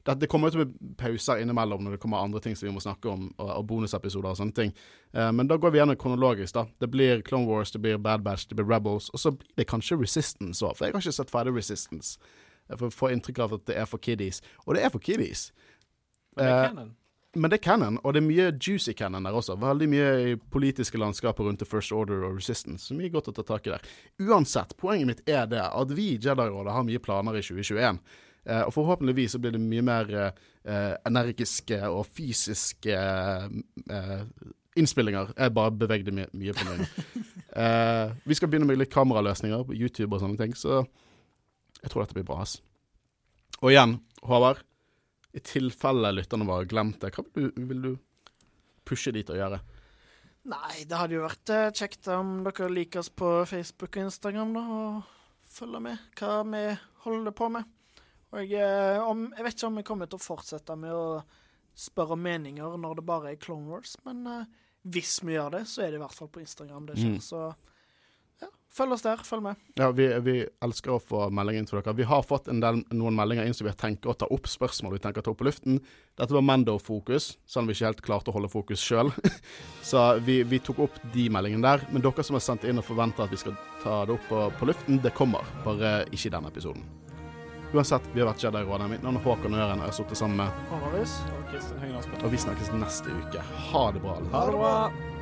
S1: det, det kommer jo til å bli pauser innimellom når det kommer andre ting som vi må snakke om, og, og bonusepisoder og sånne ting. Uh, men da går vi gjennom kronologisk, da. Det blir Clone Wars, det blir Bad Batch, det blir Rebels, og så blir det kanskje Resistance òg, for jeg har ikke sett ferdig Resistance. Jeg får, får inntrykk av at det er for kiddies. Og det er for kiddies.
S3: Men det
S1: Eh,
S3: er canon.
S1: Men det er canon, og det er mye juicy canon der også. Veldig mye i politiske landskaper rundt The First Order og Resistance. Så mye godt å ta tak i der. Uansett, poenget mitt er det at vi i Jedi-rådet har mye planer i 2021. Eh, og forhåpentligvis så blir det mye mer eh, energiske og fysiske eh, innspillinger. Jeg bare bevegde my mye på munnen. eh, vi skal begynne med litt kameraløsninger på YouTube og sånne ting, så jeg tror dette blir bra. ass. Og igjen, Håvard. I tilfelle lytterne våre glemte, hva vil du, vil du pushe dit og gjøre?
S2: Nei, det hadde jo vært kjekt om dere liker oss på Facebook og Instagram, da, og følger med hva vi holder på med. Og eh, om, jeg vet ikke om jeg kommer til å fortsette med å spørre om meninger når det bare er Clone Wars, men eh, hvis vi gjør det, så er det i hvert fall på Instagram det skjer.
S1: Mm.
S2: Så ja, følg oss der, følg med.
S1: Ja, vi, vi elsker å få meldinger inn til dere. Vi har fått en del, noen meldinger inn som vi har tenkt å ta opp spørsmål vi tenker å ta opp på luften. Dette var Mando-fokus, selv om vi ikke helt klarte å holde fokus sjøl. Så vi, vi tok opp de meldingene der. Men dere som har sendt inn og forventer at vi skal ta det opp på, på luften, det kommer. Bare ikke i denne episoden. Uansett, vi har vært Jedi-rådet. Mitt navn er Håkon Øren, og jeg har sittet sammen med
S2: Håvardus.
S3: Og Kristin Aspen.
S1: Og vi snakkes neste uke. Ha det bra. alle
S3: Ha det bra.